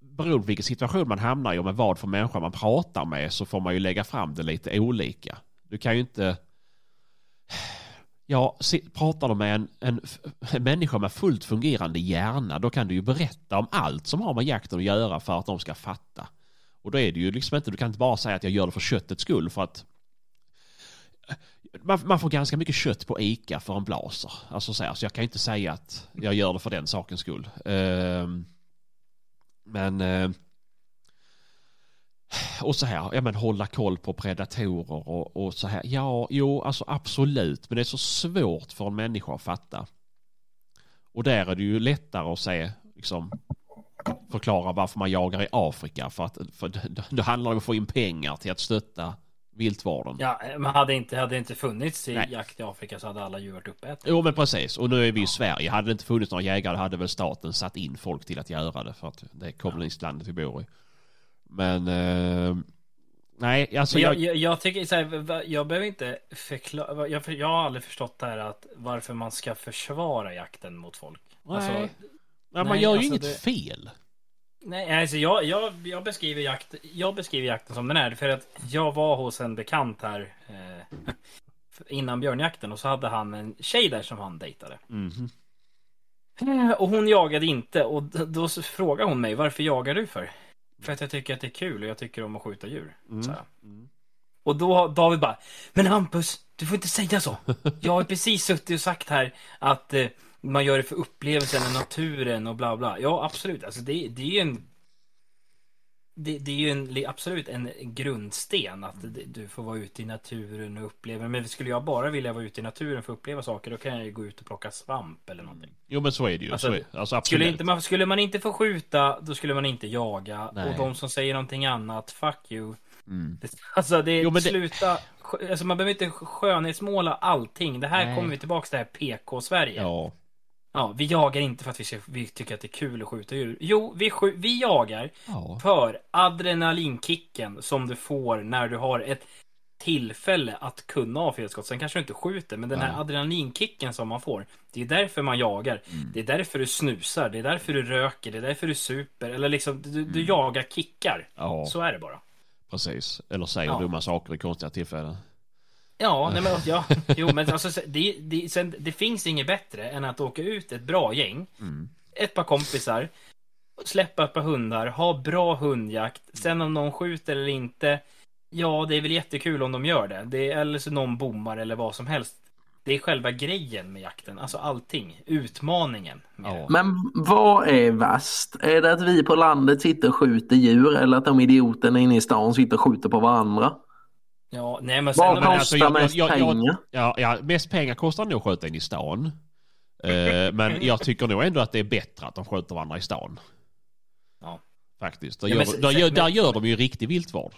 beroende på vilken situation man hamnar i och med vad för människa man pratar med så får man ju lägga fram det lite olika. Du kan ju inte... Ja, se- pratar du med en, en, en människa med fullt fungerande hjärna då kan du ju berätta om allt som har med jakten att göra för att de ska fatta. Och då är det ju liksom inte, du kan inte bara säga att jag gör det för köttets skull för att man, man får ganska mycket kött på Ica för en blaser. Alltså så, här, så jag kan inte säga att jag gör det för den sakens skull. Ehm, men... Eh, och så här, ja men hålla koll på predatorer och, och så här. Ja, jo, alltså absolut. Men det är så svårt för en människa att fatta. Och där är det ju lättare att se, liksom, förklara varför man jagar i Afrika. För att för det, det handlar om att få in pengar till att stötta viltvården. Ja, men hade inte, hade det inte funnits i Nej. jakt i Afrika så hade alla djur varit uppätna. Jo men precis, och nu är vi i Sverige. Hade det inte funnits några jägare hade väl staten satt in folk till att göra det för att det är kommunistlandet vi bor i. Men eh, nej, alltså jag, jag, jag, tycker så här, jag behöver inte förklara. Jag, jag har aldrig förstått det här att varför man ska försvara jakten mot folk. Nej. Alltså, nej, man nej, gör ju alltså inget det- fel. nej, alltså jag, jag, jag, beskriver jakt, jag beskriver jakten som den är. För att jag var hos en bekant här eh, innan björnjakten och så hade han en tjej där som han dejtade. Mhm. Eh, Och hon jagade inte och då frågade hon mig varför jagar du för? För att jag tycker att det är kul och jag tycker om att skjuta djur. Mm. jag. Och då har David bara Men Hampus, du får inte säga så. Jag har precis suttit och sagt här att eh, man gör det för upplevelsen naturen och bla bla. Ja, absolut. Alltså det, det är ju en det, det är ju en, absolut en grundsten att det- du får vara ute i naturen och uppleva. Men skulle jag bara vilja vara ute i naturen för att uppleva saker då kan jag ju gå ut och plocka svamp eller någonting. Jo men så är det ju. Alltså, så är, alltså absolut. Skulle, inte man, skulle man inte få skjuta, då skulle man inte jaga. Nej. Och de som säger någonting annat, fuck you. Mm. Det, alltså det, Jo, det- sluta. skö- Alltså man behöver inte skönhetsmåla allting. Det här Nej. kommer vi tillbaka till det här PK-Sverige. Ja. Ja. vi jagar inte för att vi, ska, vi tycker att det är kul att skjuta djur. Jo, vi, vi jagar Ja. för adrenalinkicken som du får när du har ett tillfälle att kunna ha felskott. Sen kanske du inte skjuter, men den här Nej. adrenalinkicken som man får. Det är därför man jagar. Mm. Det är därför du snusar, det är därför du röker, det är därför du super. Eller liksom, du, du Mm. jagar kickar. Ja, Så är det bara. precis. Eller säger Ja. dumma saker i konstiga tillfällen. Ja, nej men ja, jo men alltså så- det, det, sen, det finns inget bättre än att åka ut ett bra gäng, Mm. ett par kompisar, släppa ett par hundar, ha bra hundjakt, sen om någon skjuter eller inte, Ja, det är väl jättekul om de gör det. det är, eller så någon bommar eller vad som helst. Det är själva grejen med jakten, alltså allting. Utmaningen. Ja. Men vad är värst? Är det att vi på landet sitter och skjuter djur eller att de idioterna inne i stan sitter och skjuter på varandra? Ja, nej men sen... Vad men kostar alltså, jag- mest jag- jag- pengar? Ja, ja, mest pengar kostar nog att skjuta in i stan. Eh, men jag tycker nog ändå att det är bättre att de skjuter varandra i stan. Ja. Faktiskt. Där, Ja, gör, men se- där, se- gör, där gör de ju riktig viltvård.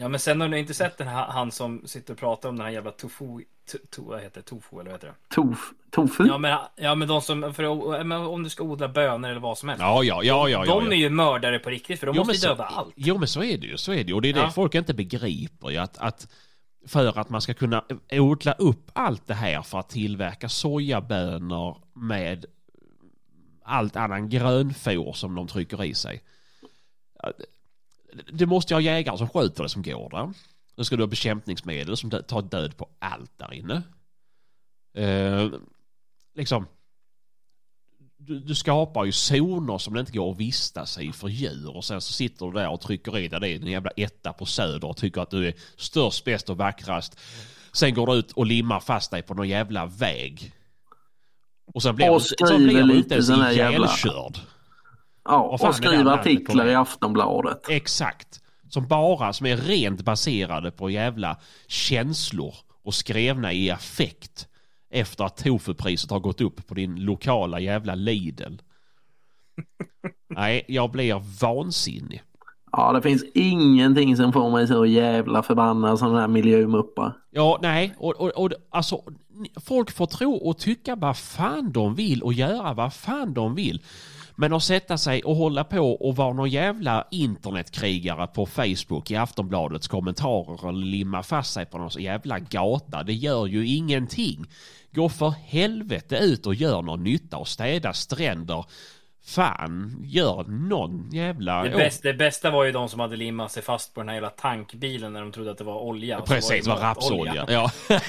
Ja, men sen har ni inte sett den här, han som sitter och pratar om den här jävla tofu... To, to, vad heter det? Tofu eller vad heter det? Tof, tofu? Ja, men, ja, men de som... För, men om du ska odla bönor eller vad som helst. Ja, ja, ja, ja. ja, de ja. är ju mördare på riktigt, för de Jo, måste ju så- döda allt. Jo men så är det ju. Så är det ju. Och det är det Ja. folk inte begriper ju. Att, att för att man ska kunna odla upp allt det här för att tillverka sojabönor med allt annan grönfor som de trycker i sig. Det måste ha jägare som skjuter det som går där. Då ska du ha bekämpningsmedel som tar död på allt där inne. Eh, liksom du, du skapar ju zoner som det inte går att vistas i för djur och sen så sitter du där och trycker i dig det är en jävla etta på söder och tycker att du är störst, bäst och vackrast. Sen går du ut och limmar fast dig på någon jävla väg. Och sen blir Och du, sen blir du inte ens här jävla- ihjälkörd. Ja, och det skriva artiklar i Aftonbladet. Exakt. Som bara, som är rent baserade på jävla känslor och skrivna i affekt. Efter att tofupriset har gått upp på din lokala jävla Lidl. Nej, jag blir vansinnig. Ja, det finns ingenting som får mig så jävla förbannad som den här miljömuppar. Ja, nej, och, och, och alltså folk får tro och tycka vad fan de vill och göra vad fan de vill. Men att sätta sig och hålla på och vara någon jävla internetkrigare på Facebook i Aftonbladets kommentarer och limma fast sig på någon jävla gata, det gör ju ingenting. Gå för helvete ut och gör någon nytta och städa stränder. Fan, gör någon jävla... Det, bästa, det bästa var ju de som hade limmat sig fast på den här jävla tankbilen när de trodde att det var olja. Precis, det var rapsolja. Ja.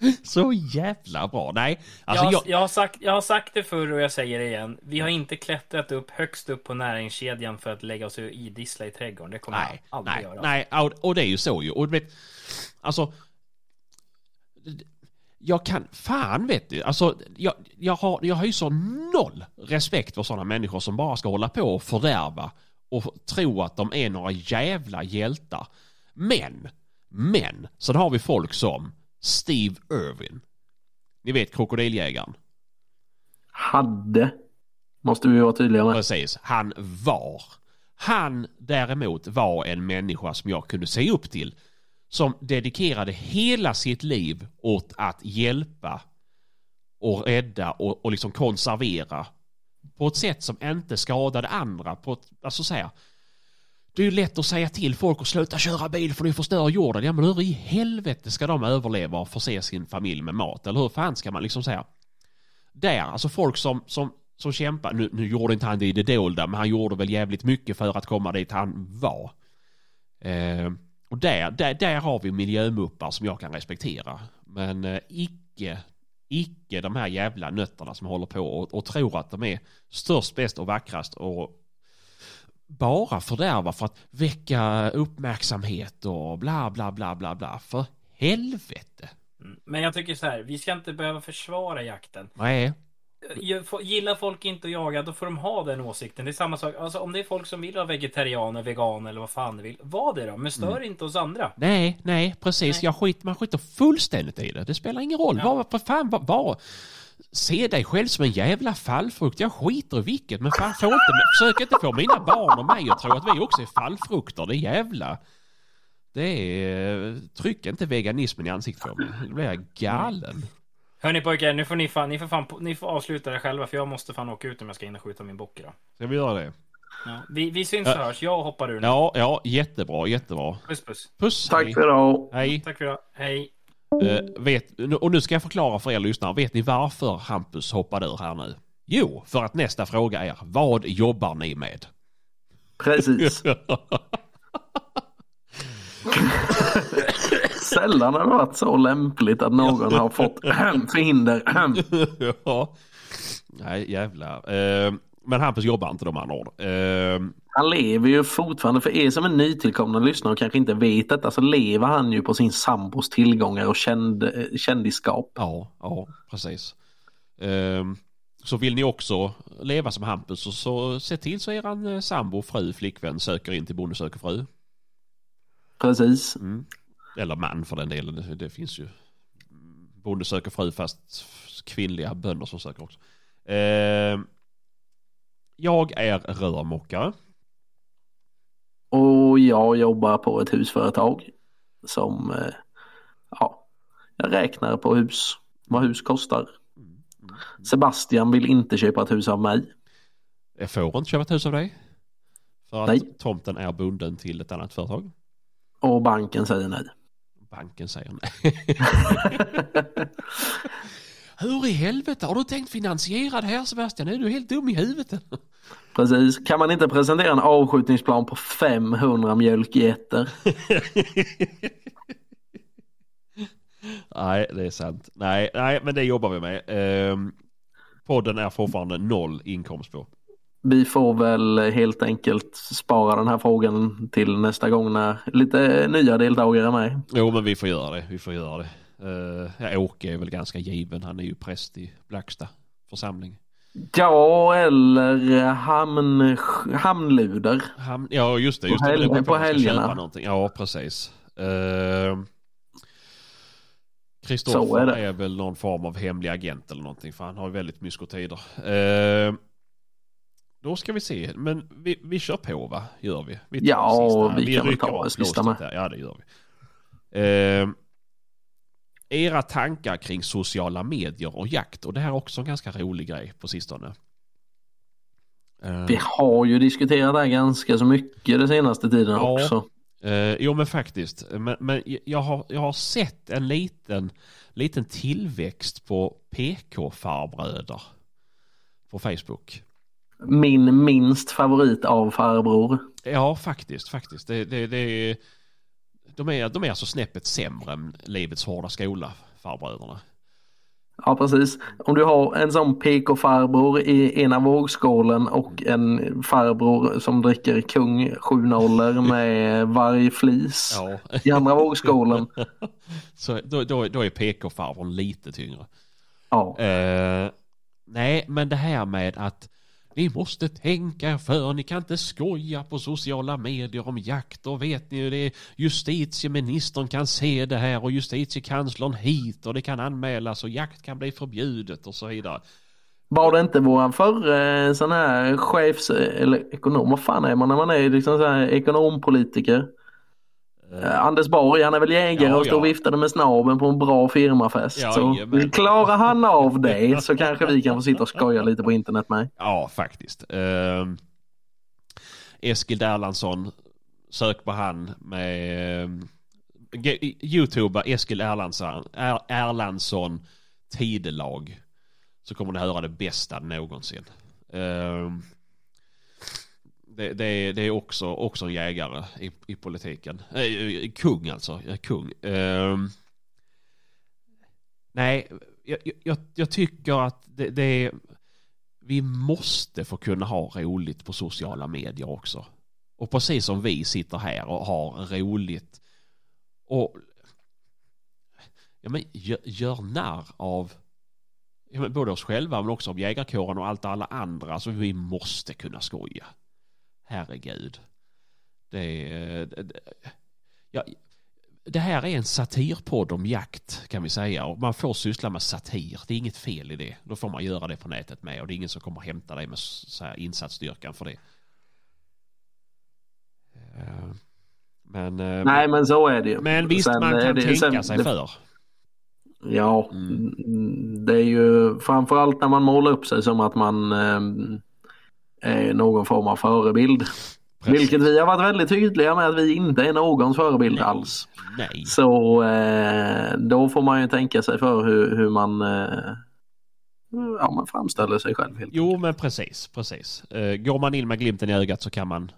Så jävla bra. Nej, alltså jag, jag... jag, har sagt, jag har sagt det förr och jag säger det igen. Vi har inte klättrat upp högst upp på näringskedjan för att lägga oss och idissla i trädgården. Det kommer Nej, jag aldrig nej, göra. nej, och- och det är ju så ju. Och du vet, alltså... Jag kan, fan vet du, alltså jag, jag, har, jag har ju så noll respekt för sådana människor som bara ska hålla på och fördärva och tro att de är några jävla hjältar. Men, men, så har vi folk som Steve Irwin. Ni vet krokodiljägaren. Hade. Måste vi vara tydliga med. Precis, han var. Han däremot var en människa som jag kunde se upp till. Som dedikerade hela sitt liv åt att hjälpa och rädda och, och liksom konservera. På ett sätt som inte skadade andra. På ett, alltså så här, det är ju lätt att säga till folk att sluta köra bil för det förstör jorden. Ja men hur i helvete ska de överleva och förse sin familj med mat? Eller hur fan ska man liksom säga? Där, alltså folk som, som, som kämpar. Nu, nu gjorde inte han det i det dolda men han gjorde väl jävligt mycket för att komma dit han var. Eh, och där, där, där har vi miljömuppar som jag kan respektera. Men eh, icke, icke de här jävla nötterna som håller på och, och tror att de är störst, bäst och vackrast och bara fördärva för att väcka uppmärksamhet och bla bla bla bla bla. För helvete. Mm. Men jag tycker så här, vi ska inte behöva försvara jakten. Nej. Gillar folk inte att jaga, då får de ha den åsikten. Det är samma sak, alltså om det är folk som vill vara vegetarianer, veganer eller vad fan de vill. Var det då, men stör inte oss andra. Nej, nej, precis. Nej. Jag skit, man skiter fullständigt i det. Det spelar ingen roll. Ja. Var, för fan, var, var, se dig själv som en jävla fallfrukt. Jag skiter i vilket, men fan, få inte, försök inte få mina barn och mig att tro att vi också är fallfrukter. Det är jävla... Det är... Tryck inte veganismen i ansiktet på mig. Då blir jag galen. Hörni pojkar, nu får ni fan, ni får fan, ni får avsluta det själva för jag måste fan åka ut om jag ska hinna skjuta min bock idag. Ska vi göra det? Ja. Vi, vi syns och Ja. hörs, jag hoppar ur nu. Ja, ja, jättebra, jättebra. Puss puss. Puss, Tack hej. för idag. Hej. Tack för idag, hej. Eh, vet, och nu ska jag förklara för er lyssnare. Vet ni varför Hampus hoppade ur här nu? Jo, för att nästa fråga är vad jobbar ni med? Precis. Sällan har det varit så lämpligt att någon har fått förhinder. ja. Nej, jävlar. Eh, Men Hampus jobbar inte de andra ord. Eh, Han lever ju fortfarande, för er som är nytillkomna lyssnare och kanske inte vet detta, så lever han ju på sin sambos tillgångar och känd, eh, kändisskap. ja, ja, precis. Eh, så vill ni också leva som Hampus så, så se till så eran eh, sambo, fru, flickvän söker in till Bonde söker fru. Precis. Mm. Eller man för den delen. Det, det finns ju Bonde söker fru fast kvinnliga bönder som söker också. Eh, jag är rörmokare. Och jag jobbar på ett husföretag som, eh, ja, jag räknar på hus, vad hus kostar. Sebastian vill inte köpa ett hus av mig. Jag får inte köpa ett hus av dig. För att Nej. tomten är bunden till ett annat företag. Och banken säger nej. Banken säger nej. Hur i helvete har du tänkt finansiera det här Sebastian? Är du helt dum i huvudet? Precis. Kan man inte presentera en avskjutningsplan på 500 mjölkgetter? nej, det är sant. Nej, nej, men det jobbar vi med. Ehm, podden är fortfarande noll inkomst på. Vi får väl helt enkelt spara den här frågan till nästa gång när lite nya deltagare är med. Jo, men vi får göra det. Vi får göra det. Uh, ja, Åke är väl ganska given. Han är ju präst i Blacksta församling. Ja, eller hamn, hamnluder. Han, ja, just det. Just På det. helg- Det på helgerna. Ja, precis. Uh, Så Kristoffer är är, det. väl någon form av hemlig agent eller någonting. För han har ju väldigt myskotider. Uh, då ska vi se. Men vi, vi kör på va? Gör vi? vi Ja, vi kan väl ta sista med. där. Ja, det gör vi. Eh, era tankar kring sociala medier och jakt. Och det här är också en ganska rolig grej på sistone. Eh, Vi har ju diskuterat det här ganska så mycket den senaste tiden Ja. också. Eh, jo men faktiskt. Men, men jag, har, jag har sett en liten, liten tillväxt på PK-farbröder. På Facebook. Min minst favorit av farbror. Ja faktiskt, faktiskt. Det, det, det, är- de, är, de är alltså snäppet sämre än livets hårda skola, farbröderna. Ja precis. Om du har en sån PK-farbror i ena vågskålen och en farbror som dricker kung 7 nollor med vargflis Ja. i andra vågskålen. Så då, då, då är PK-farbrorn lite tyngre. Ja. Eh, nej, men det här med att ni måste tänka er för, ni kan inte skoja på sociala medier om jakt och vet ni hur det, justitieministern kan se det här och justitiekanslern hit och det kan anmälas och jakt kan bli förbjudet och så vidare. Var det inte våran förre eh, sån här chefs eller ekonom, vad fan är man när man är liksom så här ekonompolitiker? Eh, Anders Borg, han är väl jägare Ja, och och ja. viftade med snabeln på en bra firmafest. Ja, så jajamän. klarar han av det så kanske vi kan få sitta och skoja lite på internet med. Ja, faktiskt. Eh, Eskil Erlandsson, sök på han med eh, Youtuber Eskil Erlandsson, er, Erlandsson tidelag. Så kommer ni höra det bästa någonsin. Eh, det, det, är, det är också, också en jägare i, i politiken. Eh, kung alltså, ja, kung. Eh, nej, jag, jag, jag tycker att det, det är vi måste få kunna ha roligt på sociala medier också. Och precis som vi sitter här och har roligt och ja, men gör, gör narr av ja, men både oss själva men också av jägarkåren och allt alla andra. Så vi måste kunna skoja. Herregud. Det Ja, det här är en satirpodd om jakt kan vi säga och man får syssla med satir. Det är inget fel i det. Då får man göra det på nätet med och det är ingen som kommer hämta dig med så här insatsstyrkan för det. Eh, Men, eh, Nej men så är det men visst Sen man kan det- tänka sen- sig det- för. Ja, Mm. mm, det är ju framförallt när man målar upp sig som att man ehm, är någon form av förebild. Precis. Vilket vi har varit väldigt tydliga med att vi inte är någons förebild Nej. alls. Nej. Så eh, då får man ju tänka sig för hur, hur man eh, ja, man framställer sig själv. Helt. Jo men precis, precis. Eh, Går man in med glimten i ögat så kan man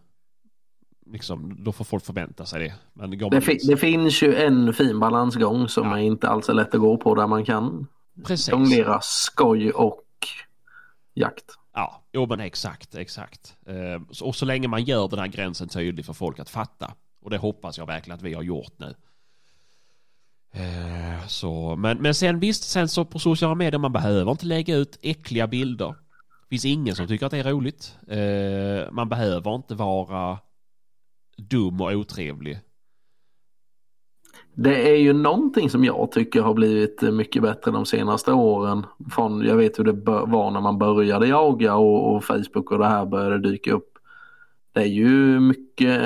liksom, då får folk förvänta sig det. Men går Det, man fi- det finns ju en fin balansgång som Ja. är inte alls är lätt att gå på där man kan precis. jonglera skoj och jakt. Ja, jo men exakt, exakt. Ehm, och så länge man gör den här gränsen tydlig för folk att fatta. Och det hoppas jag verkligen att vi har gjort nu. Ehm, så, men, men sen visst, sen så på sociala medier, man behöver inte lägga ut äckliga bilder. Det finns ingen som tycker att det är roligt. Ehm, man behöver inte vara dum och otrevlig. Det är ju någonting som jag tycker har blivit mycket bättre de senaste åren. Från, jag vet hur det var när man började jaga och, och Facebook och det här började dyka upp. Det är ju mycket,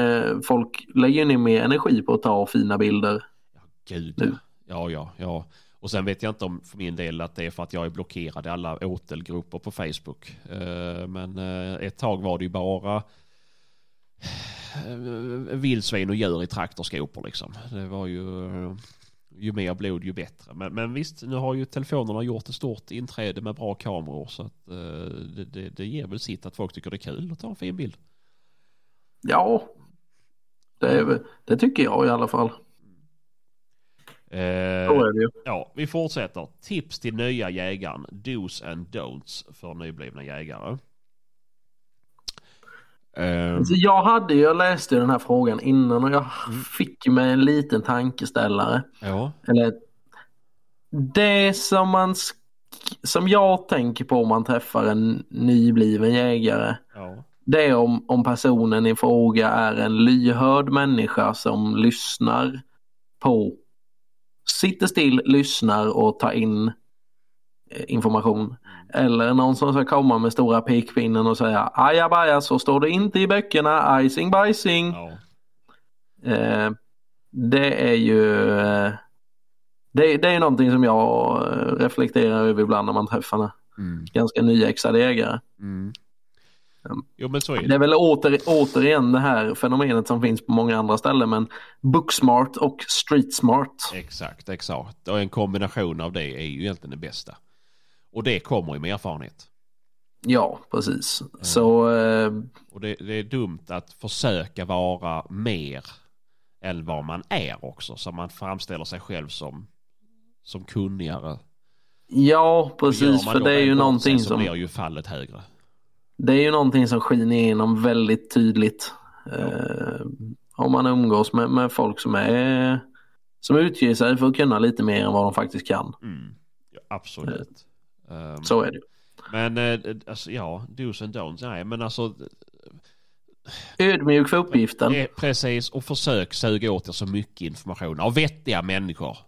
folk lägger ner mer energi på att ta fina bilder. Gud, Nu. ja, ja, ja. Och sen vet jag inte om för min del att det är för att jag är blockerad i alla åtelgrupper på Facebook. Eh, Men eh, ett tag var det ju bara vildsvin och djur i traktorskopor liksom. Det var ju, eh, ju mer blod ju bättre. Men, men visst, nu har ju telefonerna gjort ett stort inträde med bra kameror så att eh, det, det, det ger väl sitt att folk tycker det är kul att ta en fin bild. Ja, det, det tycker jag i alla fall. Eh. Ja, vi fortsätter. Tips till nya jägaren. Dos and don'ts för nyblivna jägare. Ehm, Så jag hade jag läste ju den här frågan innan och jag fick mig en liten tankeställare. ja, Eller det som man som jag tänker på om man träffar en nybliven jägare. ja, Det är om, om personen i fråga är en lyhörd människa som lyssnar på, sitter still, lyssnar och tar in eh, information. Eller någon som ska komma med stora pekpinnen och säga ajabaja så står det inte i böckerna, icing bajsing. ja. Eh, det är ju eh, det, det är någonting som jag eh, reflekterar över ibland när man träffar Mm, ganska nyexade jägare. mm. Mm. Jo men så är Det är det. väl åter, återigen det här fenomenet som finns på många andra ställen men booksmart och street smart. Exakt, exakt. Och en kombination av det är ju egentligen det bästa. Och det kommer ju med erfarenhet. Ja, precis. Så eh, Och det, det är dumt att försöka vara mer än vad man är också. Så man framställer sig själv som, som kunnigare. ja, precis. För det är ju någonting sig så som blir ju fallet högre. Det är ju någonting som skiner igenom väldigt tydligt. Eh, om man umgås med, med folk som är som utger sig för att kunna lite mer än vad de faktiskt kan. Mm. Ja, absolut. Ehm, Så är det. Men eh, alltså, ja, dos and don'ts. Nej, men alltså Ödmjuk för uppgiften. eh, precis och försök suga åt er så mycket information av vettiga människor.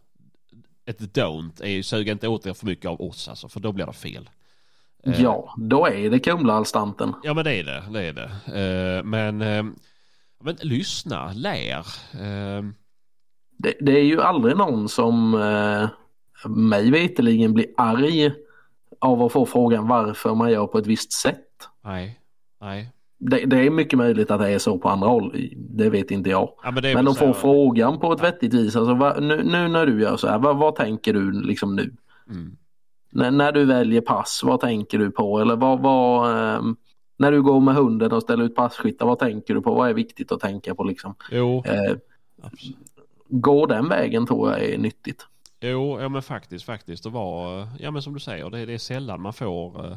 Ett don't är ju suga inte åt er för mycket av oss alltså, för då blir det fel. Eh, Ja, då är det Kumlaanstalten. Ja men det är det, det är det. Eh, men, men lyssna, lär. Det, det är ju aldrig någon som mig veterligen blir arg av att få frågan varför man gör på ett visst sätt. nej, nej. Det, det är mycket möjligt att det är så på andra håll. Det vet inte jag. Ja, men Men de får frågan på ett vettigt vis. Alltså, vad, nu, nu när du gör så här, vad, vad tänker du liksom nu? Mm. När, när du väljer pass, vad tänker du på? Eller vad, vad, ehm, när du går med hunden och ställer ut passkyttar, vad tänker du på? Vad är viktigt att tänka på? Liksom? Jo, Eh, gå den vägen tror jag är nyttigt. Jo, ja men faktiskt, faktiskt. Det var, ja men som du säger, det, det är sällan man får, eh,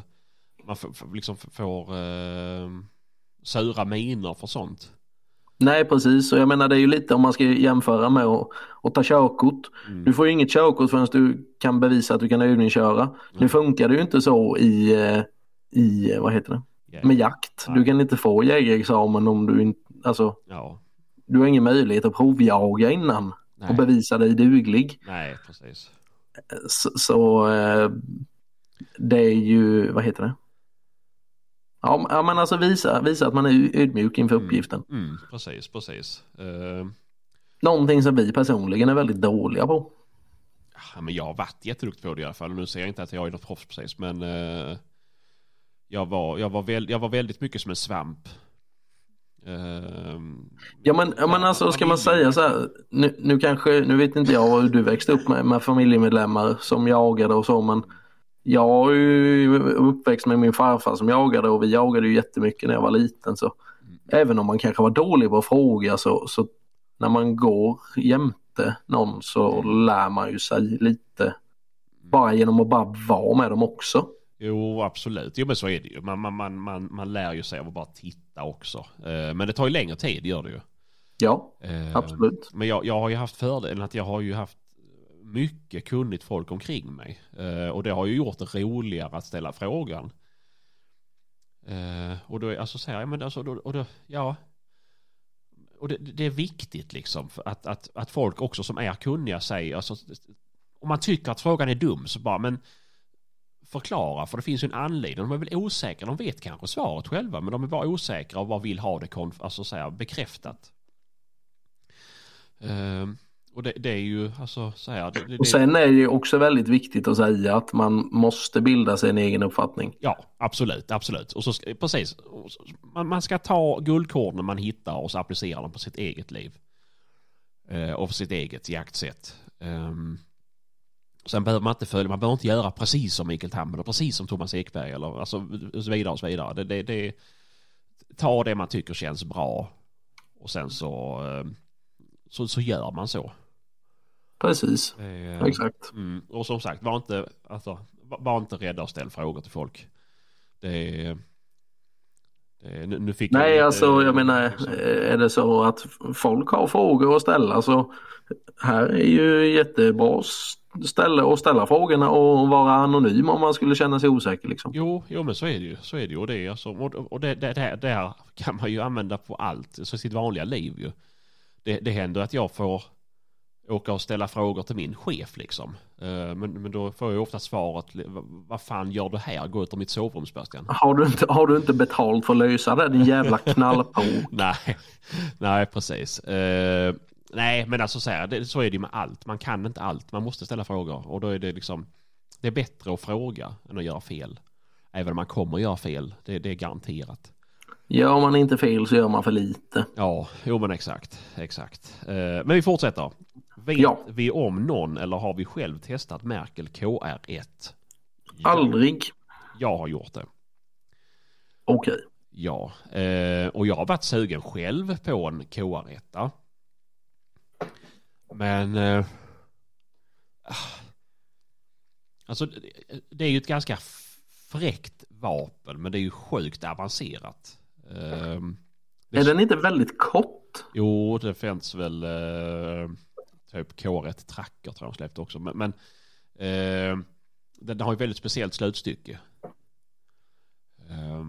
man får, får- liksom får eh, sura miner för sånt. Nej precis, och jag menar det är ju lite om man ska jämföra med att, att ta körkort. Mm. Du får ju inget körkort förrän du kan bevisa att du kan övningsköra. Nu funkar det ju inte så i, eh, i eh, vad heter det, Ja. med jakt. Du Nej. kan inte få jägarexamen om du inte, alltså Ja, du har ingen möjlighet att provjaga innan och nej, bevisa dig duglig. nej precis. Så, så eh, det är ju, vad heter det? Ja men alltså visa, visa att man är ödmjuk inför uppgiften. Mm, precis, precis. Eh, Någonting som vi personligen är väldigt dåliga på. ja, men jag har varit jätteduktig på det i alla fall. Nu ser jag inte att jag är något proffs precis, men eh, jag, var, jag, var väl, jag var väldigt mycket som en svamp. Ehm, ja men, ja, men alltså ska man säga så här, nu, nu kanske, nu vet inte jag hur du växte upp med, med familjemedlemmar som jagade och så men jag är ju uppväxt med min farfar som jagade och vi jagade ju jättemycket när jag var liten så även om man kanske var dålig på att fråga så, så när man går jämte någon så lär man ju sig lite bara genom att bara vara med dem också. Jo, absolut. Jo, men så är det ju. Man, man, man, man, man lär ju sig av att bara titta också. Eh, men det tar ju längre tid, gör det ju. Ja, Eh, absolut. Men jag, jag har ju haft fördelen att jag har ju haft mycket kunnigt folk omkring mig. Eh, och det har ju gjort det roligare att ställa frågan. Och då alltså så här, ja, men alltså, då, och då, ja. Och det, det är viktigt liksom att, att, att folk också som är kunniga säger, alltså, om man tycker att frågan är dum så bara, men förklara, för det finns ju en anledning. De är väl osäkra, de vet kanske svaret själva, men de är bara osäkra och bara vill ha det konf- alltså, så här, bekräftat. Ehm, och det, det är ju alltså så här. Det, det, Och sen är det ju också väldigt viktigt att säga att man måste bilda sig en egen uppfattning. Ja, absolut, absolut. Och så precis. Man, man ska ta guldkornen man hittar och så applicera dem på sitt eget liv. Eh, och för sitt eget jaktsätt. Ehm, sen behöver man inte följa, man behöver inte göra precis som Mikael Tam eller precis som Thomas Ekberg eller alltså, och så vidare och så vidare. Det, det, det, ta det man tycker känns bra och sen så, ehm, så, så gör man så. Precis, Eh, exakt. Mm. Och som sagt, var inte, alltså, var- inte rädda att ställa frågor till folk. Det är... Nu, nu fick Nej, lite- alltså jag menar, liksom- är det så att folk har frågor att ställa så här är ju jättebra s- ställe att ställa frågorna och vara anonym om man skulle känna sig osäker liksom. Jo, jo, men så är det ju. Så är det ju. Och det, är alltså, och, och det, det, det, det här kan man ju använda på allt, så sitt vanliga liv ju. Det, det händer att jag får åka och ställa frågor till min chef liksom. Eh, Men, men då får jag ofta svaret, "Vad- vad fan gör du här? Gå ut ur mitt sovrum Sebastian. Har du inte, har du inte betalt för att lösa det din jävla knallpo? Nej, nej precis. Nej, men alltså så, här, det, så är det ju med allt. Man kan inte allt. Man måste ställa frågor. Och då är det liksom, det är bättre att fråga än att göra fel. Även om man kommer att göra fel. Det, det är garanterat. Gör man inte fel så gör man för lite. Ja, jo men exakt. exakt. Eh, men vi fortsätter. Vet Ja. vi om någon eller har vi själv testat Merkel KR1? Aldrig. Jag har gjort det. Okej. Ja, eh, och jag har varit sugen själv på en KR1. Men... Eh, ah. alltså det- är ju ett ganska fräckt vapen men det är ju sjukt avancerat. Eh, det- Är den inte väldigt kort? Jo, det finns väl eh, typ K1 Tracker tror jag de släppte också. Men, men eh, den har ju väldigt speciellt slutstycke. Eh,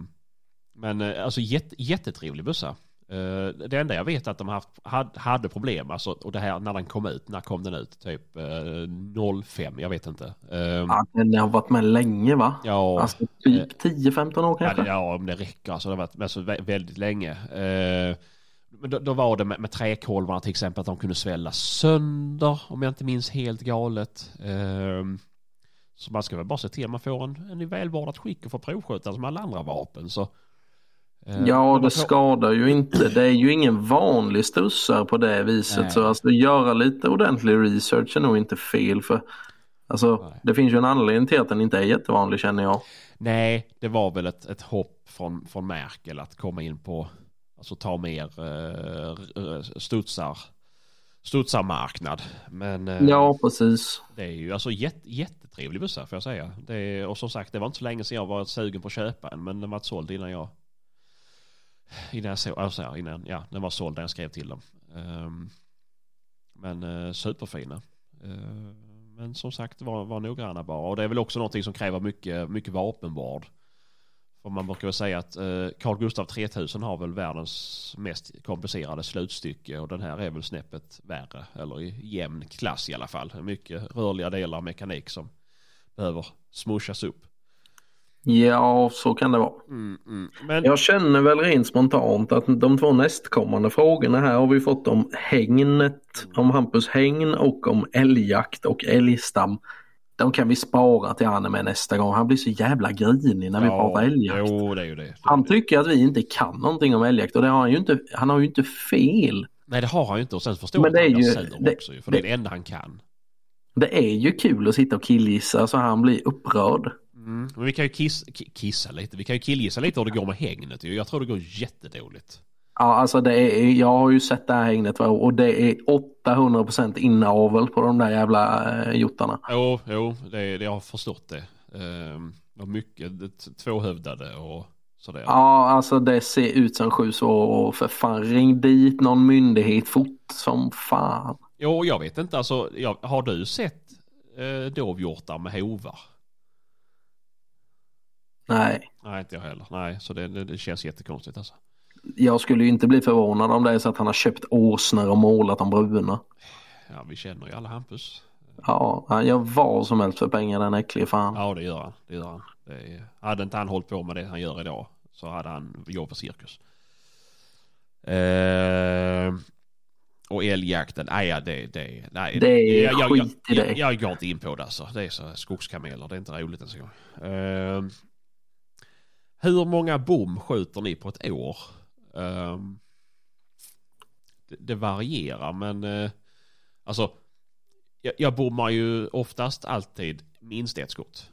men alltså jätte, jättetrevlig bössa. Eh, det enda jag vet är att de haft, had, hade problem, alltså, och det här när den kom ut, när kom den ut? Typ eh, 05, jag vet inte. Eh, Ja, den har varit med länge va? ja, Alltså typ 10-15 år Ja, kanske? det- ja, om det räcker. Alltså, det har varit alltså, vä- väldigt länge. Eh, men då, då var det med, med träkolvarna till exempel att de kunde svälla sönder om jag inte minns helt galet. Eh, så man ska väl bara se till att man får en, en i välvårdat skick och får provskjuta som alla andra vapen. Så, eh, Ja, men det skadar ju inte. Det är ju ingen vanlig stussare på det viset. Nej. Så alltså göra lite ordentlig research är nog inte fel. för Alltså, Nej. det finns ju en anledning till att den inte är jättevanlig känner jag. Nej, det var väl ett, ett hopp från, från Merkel att komma in på, alltså ta mer eh, studsar, studsarmarknad. Men eh, Ja, precis. det är ju alltså jätte, jättetrevlig bössa får jag säga. Det är, och som sagt, det var inte så länge sedan jag var sugen på att köpa en, men den var såld innan jag innan jag såg, alltså innan, ja, den var såld när jag skrev till dem. Ehm, men uh, superfina. Uh, men som sagt, var, var noggranna bara. Och det är väl också någonting som kräver mycket, mycket vapenvård. För man brukar väl säga att eh, uh, Carl-Gustav 3000 har väl världens mest komplicerade slutstycke och den här är väl snäppet värre. Eller i jämn klass i alla fall. Mycket rörliga delar av mekanik som behöver smushas upp. Ja, så kan det vara. Mm, mm. Men Jag känner väl rent spontant att de två nästkommande frågorna här har vi fått om hägnet, om Hampus hägn och om älgjakt och älgstam. De kan vi spara till han med nästa gång. Han blir så jävla grinig när vi pratar älgjakt. Jo, det är ju det. Han tycker att vi inte kan någonting om älgjakt och det har han ju inte. Han har ju inte fel. Nej, det har han ju inte. Och sen förstår Men det är ju- det- också För det är det- det enda han kan. Det är ju kul att sitta och killgissa så han blir upprörd. Mm. Men vi kan ju kiss, ki- kissa lite. Vi kan ju killgissa lite hur det går med hängnet. ju. Jag tror det går jättedåligt. Ja, alltså det är, jag har ju sett det här hägnet och det är 800% inavel på de där jävla eh, hjortarna. Jo, jo, det, det, jag har förstått det. Eh, var mycket ett- tvåhövdade och sådär. Ja, alltså det ser ut som sju år och för fan ring dit någon myndighet fort som fan. Jo, jag vet inte. Alltså, jag, har du sett eh, dovhjortar med hovar? Nej, Nej, inte jag heller. Nej, så det, det, det känns jättekonstigt alltså. jag skulle ju inte bli förvånad om det är så att han har köpt åsnor och målat dem bruna. Ja, vi känner ju alla Hampus. Ja, han gör vad som helst för pengar den äcklige fan. Ja, det gör han. Det gör han. Det är, hade inte han hållit på med det han gör idag så hade han jobb på cirkus. Eh, och älgjakten, nej, ja, det, det, nej. Det är jag, jag, skit i jag, det. jag, jag går inte in på det alltså. Det är så skogskameler, det är inte roligt ens en gång. Eh, hur många bom skjuter ni på ett år? Eh, det, det varierar men eh, alltså jag, jag bommar ju oftast alltid minst ett skott.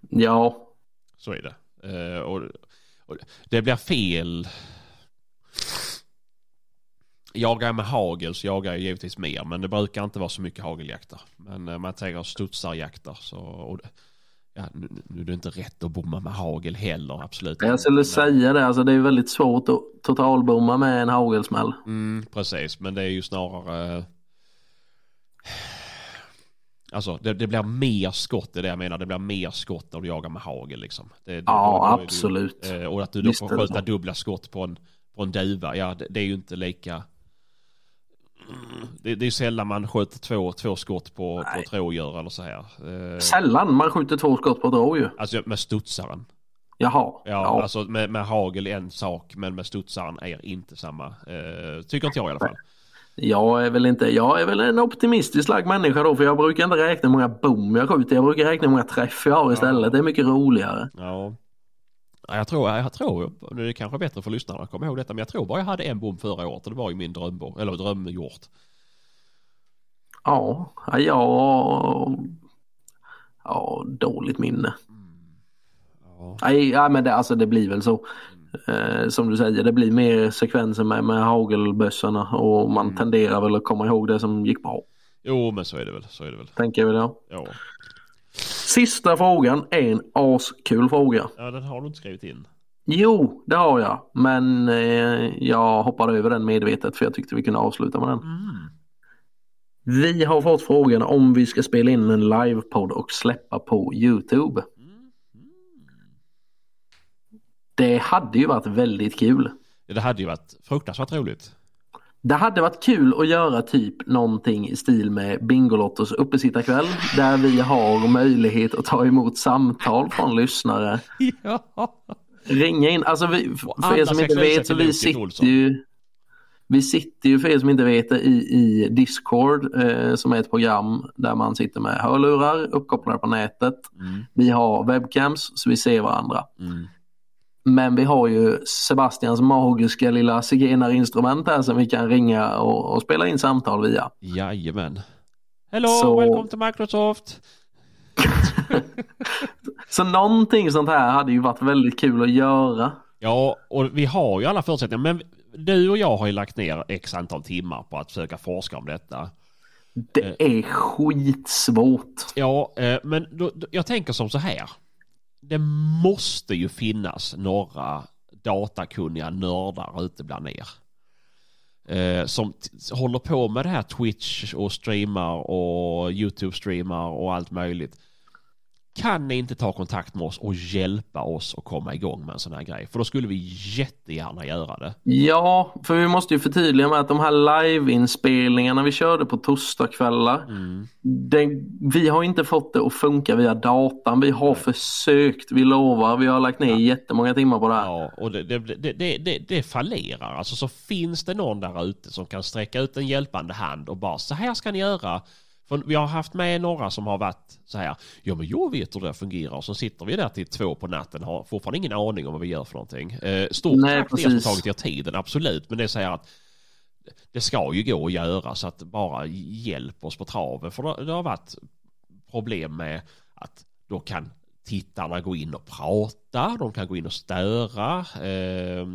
Ja, Så är det. Eh, och, och det blir fel. Jagar med hagel så jagar jag givetvis mer. Men det brukar inte vara så mycket hageljakter. Men eh, man tänker studsarjakter så... Och, det- ja, nu, är det inte rätt att bomma med hagel heller, absolut jag skulle säga det. Alltså det är väldigt svårt att totalbomma med en hagelsmäll. Mm, precis, men det är ju snarare... Alltså det, det blir mer skott, det är det jag menar. Det blir mer skott när du jagar med hagel liksom. Det, Ja, då- då det ju- absolut. eh, och att du då Visst får skjuta dubbla skott på en, på en duva, ja det, det är ju inte lika... Det, det är sällan man skjuter två, två skott på, på ett rådjur eller så här. Eh, Sällan man skjuter två skott på ett rådjur. alltså med studsaren. Jaha. Ja, Ja, alltså med, med hagel är en sak, men med studsaren är inte samma. Eh, tycker inte jag i alla fall. Jag är väl inte, jag är väl en optimistisk lagd människa då för jag brukar inte räkna hur många bom jag skjuter. Jag brukar räkna hur många träff jag har istället. Det är mycket roligare. Ja. Ja, Jag tror, jag tror, nu är det kanske bättre för lyssnarna att komma ihåg detta, men jag tror bara jag hade en bom förra året och det var ju min drömbom, eller drömhjort. Ja, ja. Ja, dåligt minne. Ja. Nej, ja, men det, alltså, det blir väl så. Eh, som du säger, det blir mer sekvenser med, med hagelbössorna och man tenderar väl att komma ihåg det som gick bra. Jo, men så är det väl, så är det väl. Tänker jag väl ja. Sista frågan är en askul fråga. ja den har du inte skrivit in. Jo, det har jag. Men eh, jag hoppade över den medvetet för jag tyckte vi kunde avsluta med den. Vi har fått frågan om vi ska spela in en livepodd och släppa på Youtube. Det hade ju varit väldigt kul. Det hade ju varit fruktansvärt roligt. Det hade varit kul att göra typ någonting i stil med Bingolottos uppesittarkväll där vi har möjlighet att ta emot samtal från lyssnare. Ja. Ringa in, alltså vi, för er som inte vet så vi sitter ju vi sitter ju för er som inte vet det i, i Discord eh, som är ett program där man sitter med hörlurar uppkopplade på nätet. Mm, Vi har webcams så vi ser varandra. mm. Men vi har ju Sebastians magiska lilla zigenarinstrument här som vi kan ringa och, och spela in samtal via. Jajamän. Hello, Så- welcome to Microsoft. Så någonting sånt här hade ju varit väldigt kul att göra. Ja, och vi har ju alla förutsättningar. Men du och jag har ju lagt ner x antal timmar på att försöka forska om detta. Det är skitsvårt. Ja, eh, men då, då, jag tänker som så här. Det måste ju finnas några datakunniga nördar ute bland er. Eh, som håller på med det här Twitch och streamar och YouTube-streamar och allt möjligt. Kan ni inte ta kontakt med oss och hjälpa oss att komma igång med en sån här grej? För då skulle vi jättegärna göra det. Ja, för vi måste ju förtydliga med att de här liveinspelningarna vi körde på torsdagskvällar. Det, vi har inte fått det att funka via datan. Vi har försökt, vi lovar. Vi har lagt ner jättemånga timmar på det här. Ja, och det, det, det, det, det, det fallerar. Alltså så finns det någon där ute som kan sträcka ut en hjälpande hand och bara så här ska ni göra. För vi har haft med några som har varit så här, ja men jag vet hur det fungerar. Och så sitter vi där till två på natten och har fortfarande ingen aning om vad vi gör för någonting. Eh, stort Nej, tack precis. tagit er tiden, absolut. Men det säger att det ska ju gå att göra så att bara hjälp oss på traven. För det, det har varit problem med att då kan tittarna gå in och prata, de kan gå in och störa. Eh,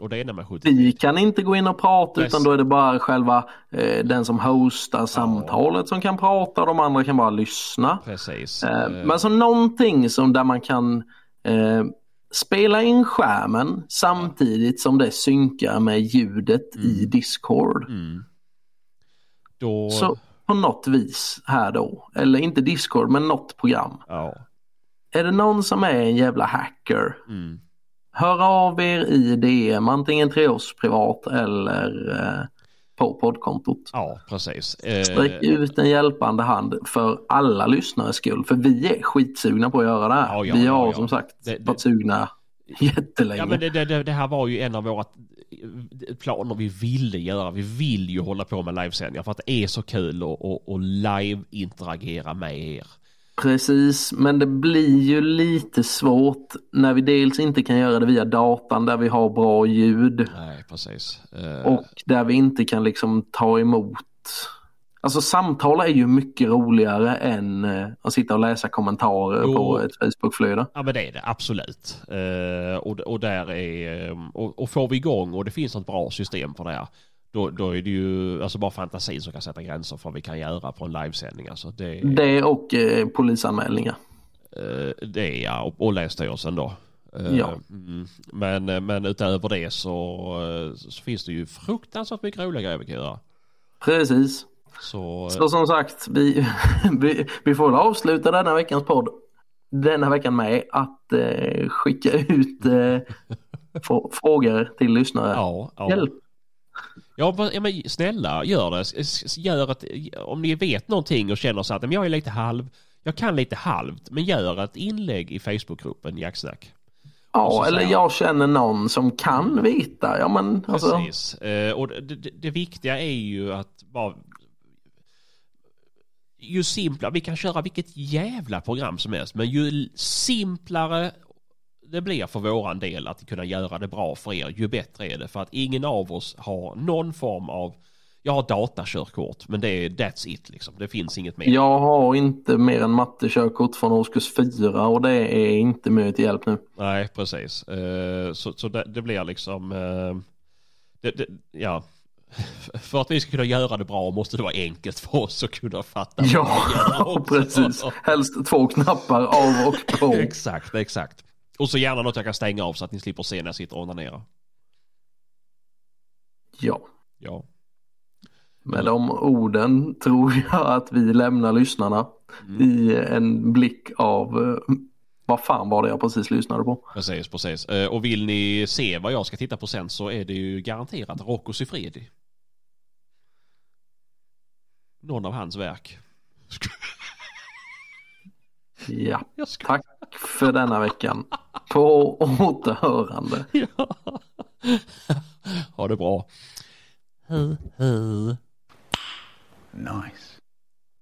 och det är när man skjuter Vi kan inte gå in och prata Precis. utan då är det bara själva eh, den som hostar samtalet som kan prata. De andra kan bara lyssna. Precis. Eh, Eh, Men så någonting som där man kan eh, spela in skärmen samtidigt som det synkar med ljudet i Discord. mm. Då, Så på något vis här då, eller inte Discord men något program. ja. Är det någon som är en jävla hacker, Mm. hör av er i DM antingen till oss privat eller eh, på poddkontot. ja, precis. Eh, Sträck ut en hjälpande hand för alla lyssnares skull. För vi är skitsugna på att göra det här. Ja, ja, vi har ja. som sagt Det- det- varit sugna jättelänge. Ja men det, det, det, här var ju en av våra eh, planer vi ville göra. Vi vill ju hålla på med livesändningar för att det är så kul att live-interagera med er. Precis, men det blir ju lite svårt när vi dels inte kan göra det via datan där vi har bra ljud Nej, precis. Eh, och där vi inte kan liksom ta emot. Alltså samtal är ju mycket roligare än eh, att sitta och läsa kommentarer Jo. på ett Facebookflöde. Ja men det är det absolut. Eh, och, och där är, och, och får vi igång och det finns ett bra system för det här. Då, då är det ju alltså bara fantasin som kan sätta gränser för vad vi kan göra på en livesändning. Alltså det, Det och eh, polisanmälningar. eh, det ja, och, och Länsstyrelsen då. Eh, Ja. mm, men, men utöver det så, eh, så finns det ju fruktansvärt mycket roliga grejer vi kan göra. Precis. Så, Så som sagt, vi, vi, vi får avsluta denna veckans podd denna veckan med att eh, skicka ut eh, frå- frågor till lyssnare. ja, ja. Hjälp! Ja, men- ja men snälla gör det. Gör ett, om ni vet någonting och känner så att men jag är lite halv, jag kan lite halvt, men gör ett inlägg i Facebookgruppen Jacksnack. Ja, eller jag känner någon som kan veta. Ja, men alltså, Precis. Eh, och det, det, det viktiga är ju att bara ju simplare, vi kan köra vilket jävla program som helst, men ju simplare det blir för våran del att kunna göra det bra för er, ju bättre är det. För att ingen av oss har någon form av, jag har datakörkort, men det är that's it liksom. Det finns inget mer. jag har inte mer än mattekörkort från årskurs 4 och det är inte mycket till hjälp nu. Nej, precis. Eh, så så det, det blir liksom, eh, det, det, ja. För att vi ska kunna göra det bra måste det vara enkelt för oss att kunna fatta. Ja, precis. Helst två knappar av och på. Exakt, exakt. Och så gärna något jag kan stänga av så att ni slipper se när jag sitter och onanerar. Ja, Ja. med de orden tror jag att vi lämnar lyssnarna i en blick av eh, vad fan var det jag precis lyssnade på? Precis, precis. Eh, Och vill ni se vad jag ska titta på sen så är det ju garanterat Rocco Siffredi. Någon av hans verk. Ja, Jag ska... tack för denna veckan. På återhörande. Ja. ha det bra. Hej, hej. Nice.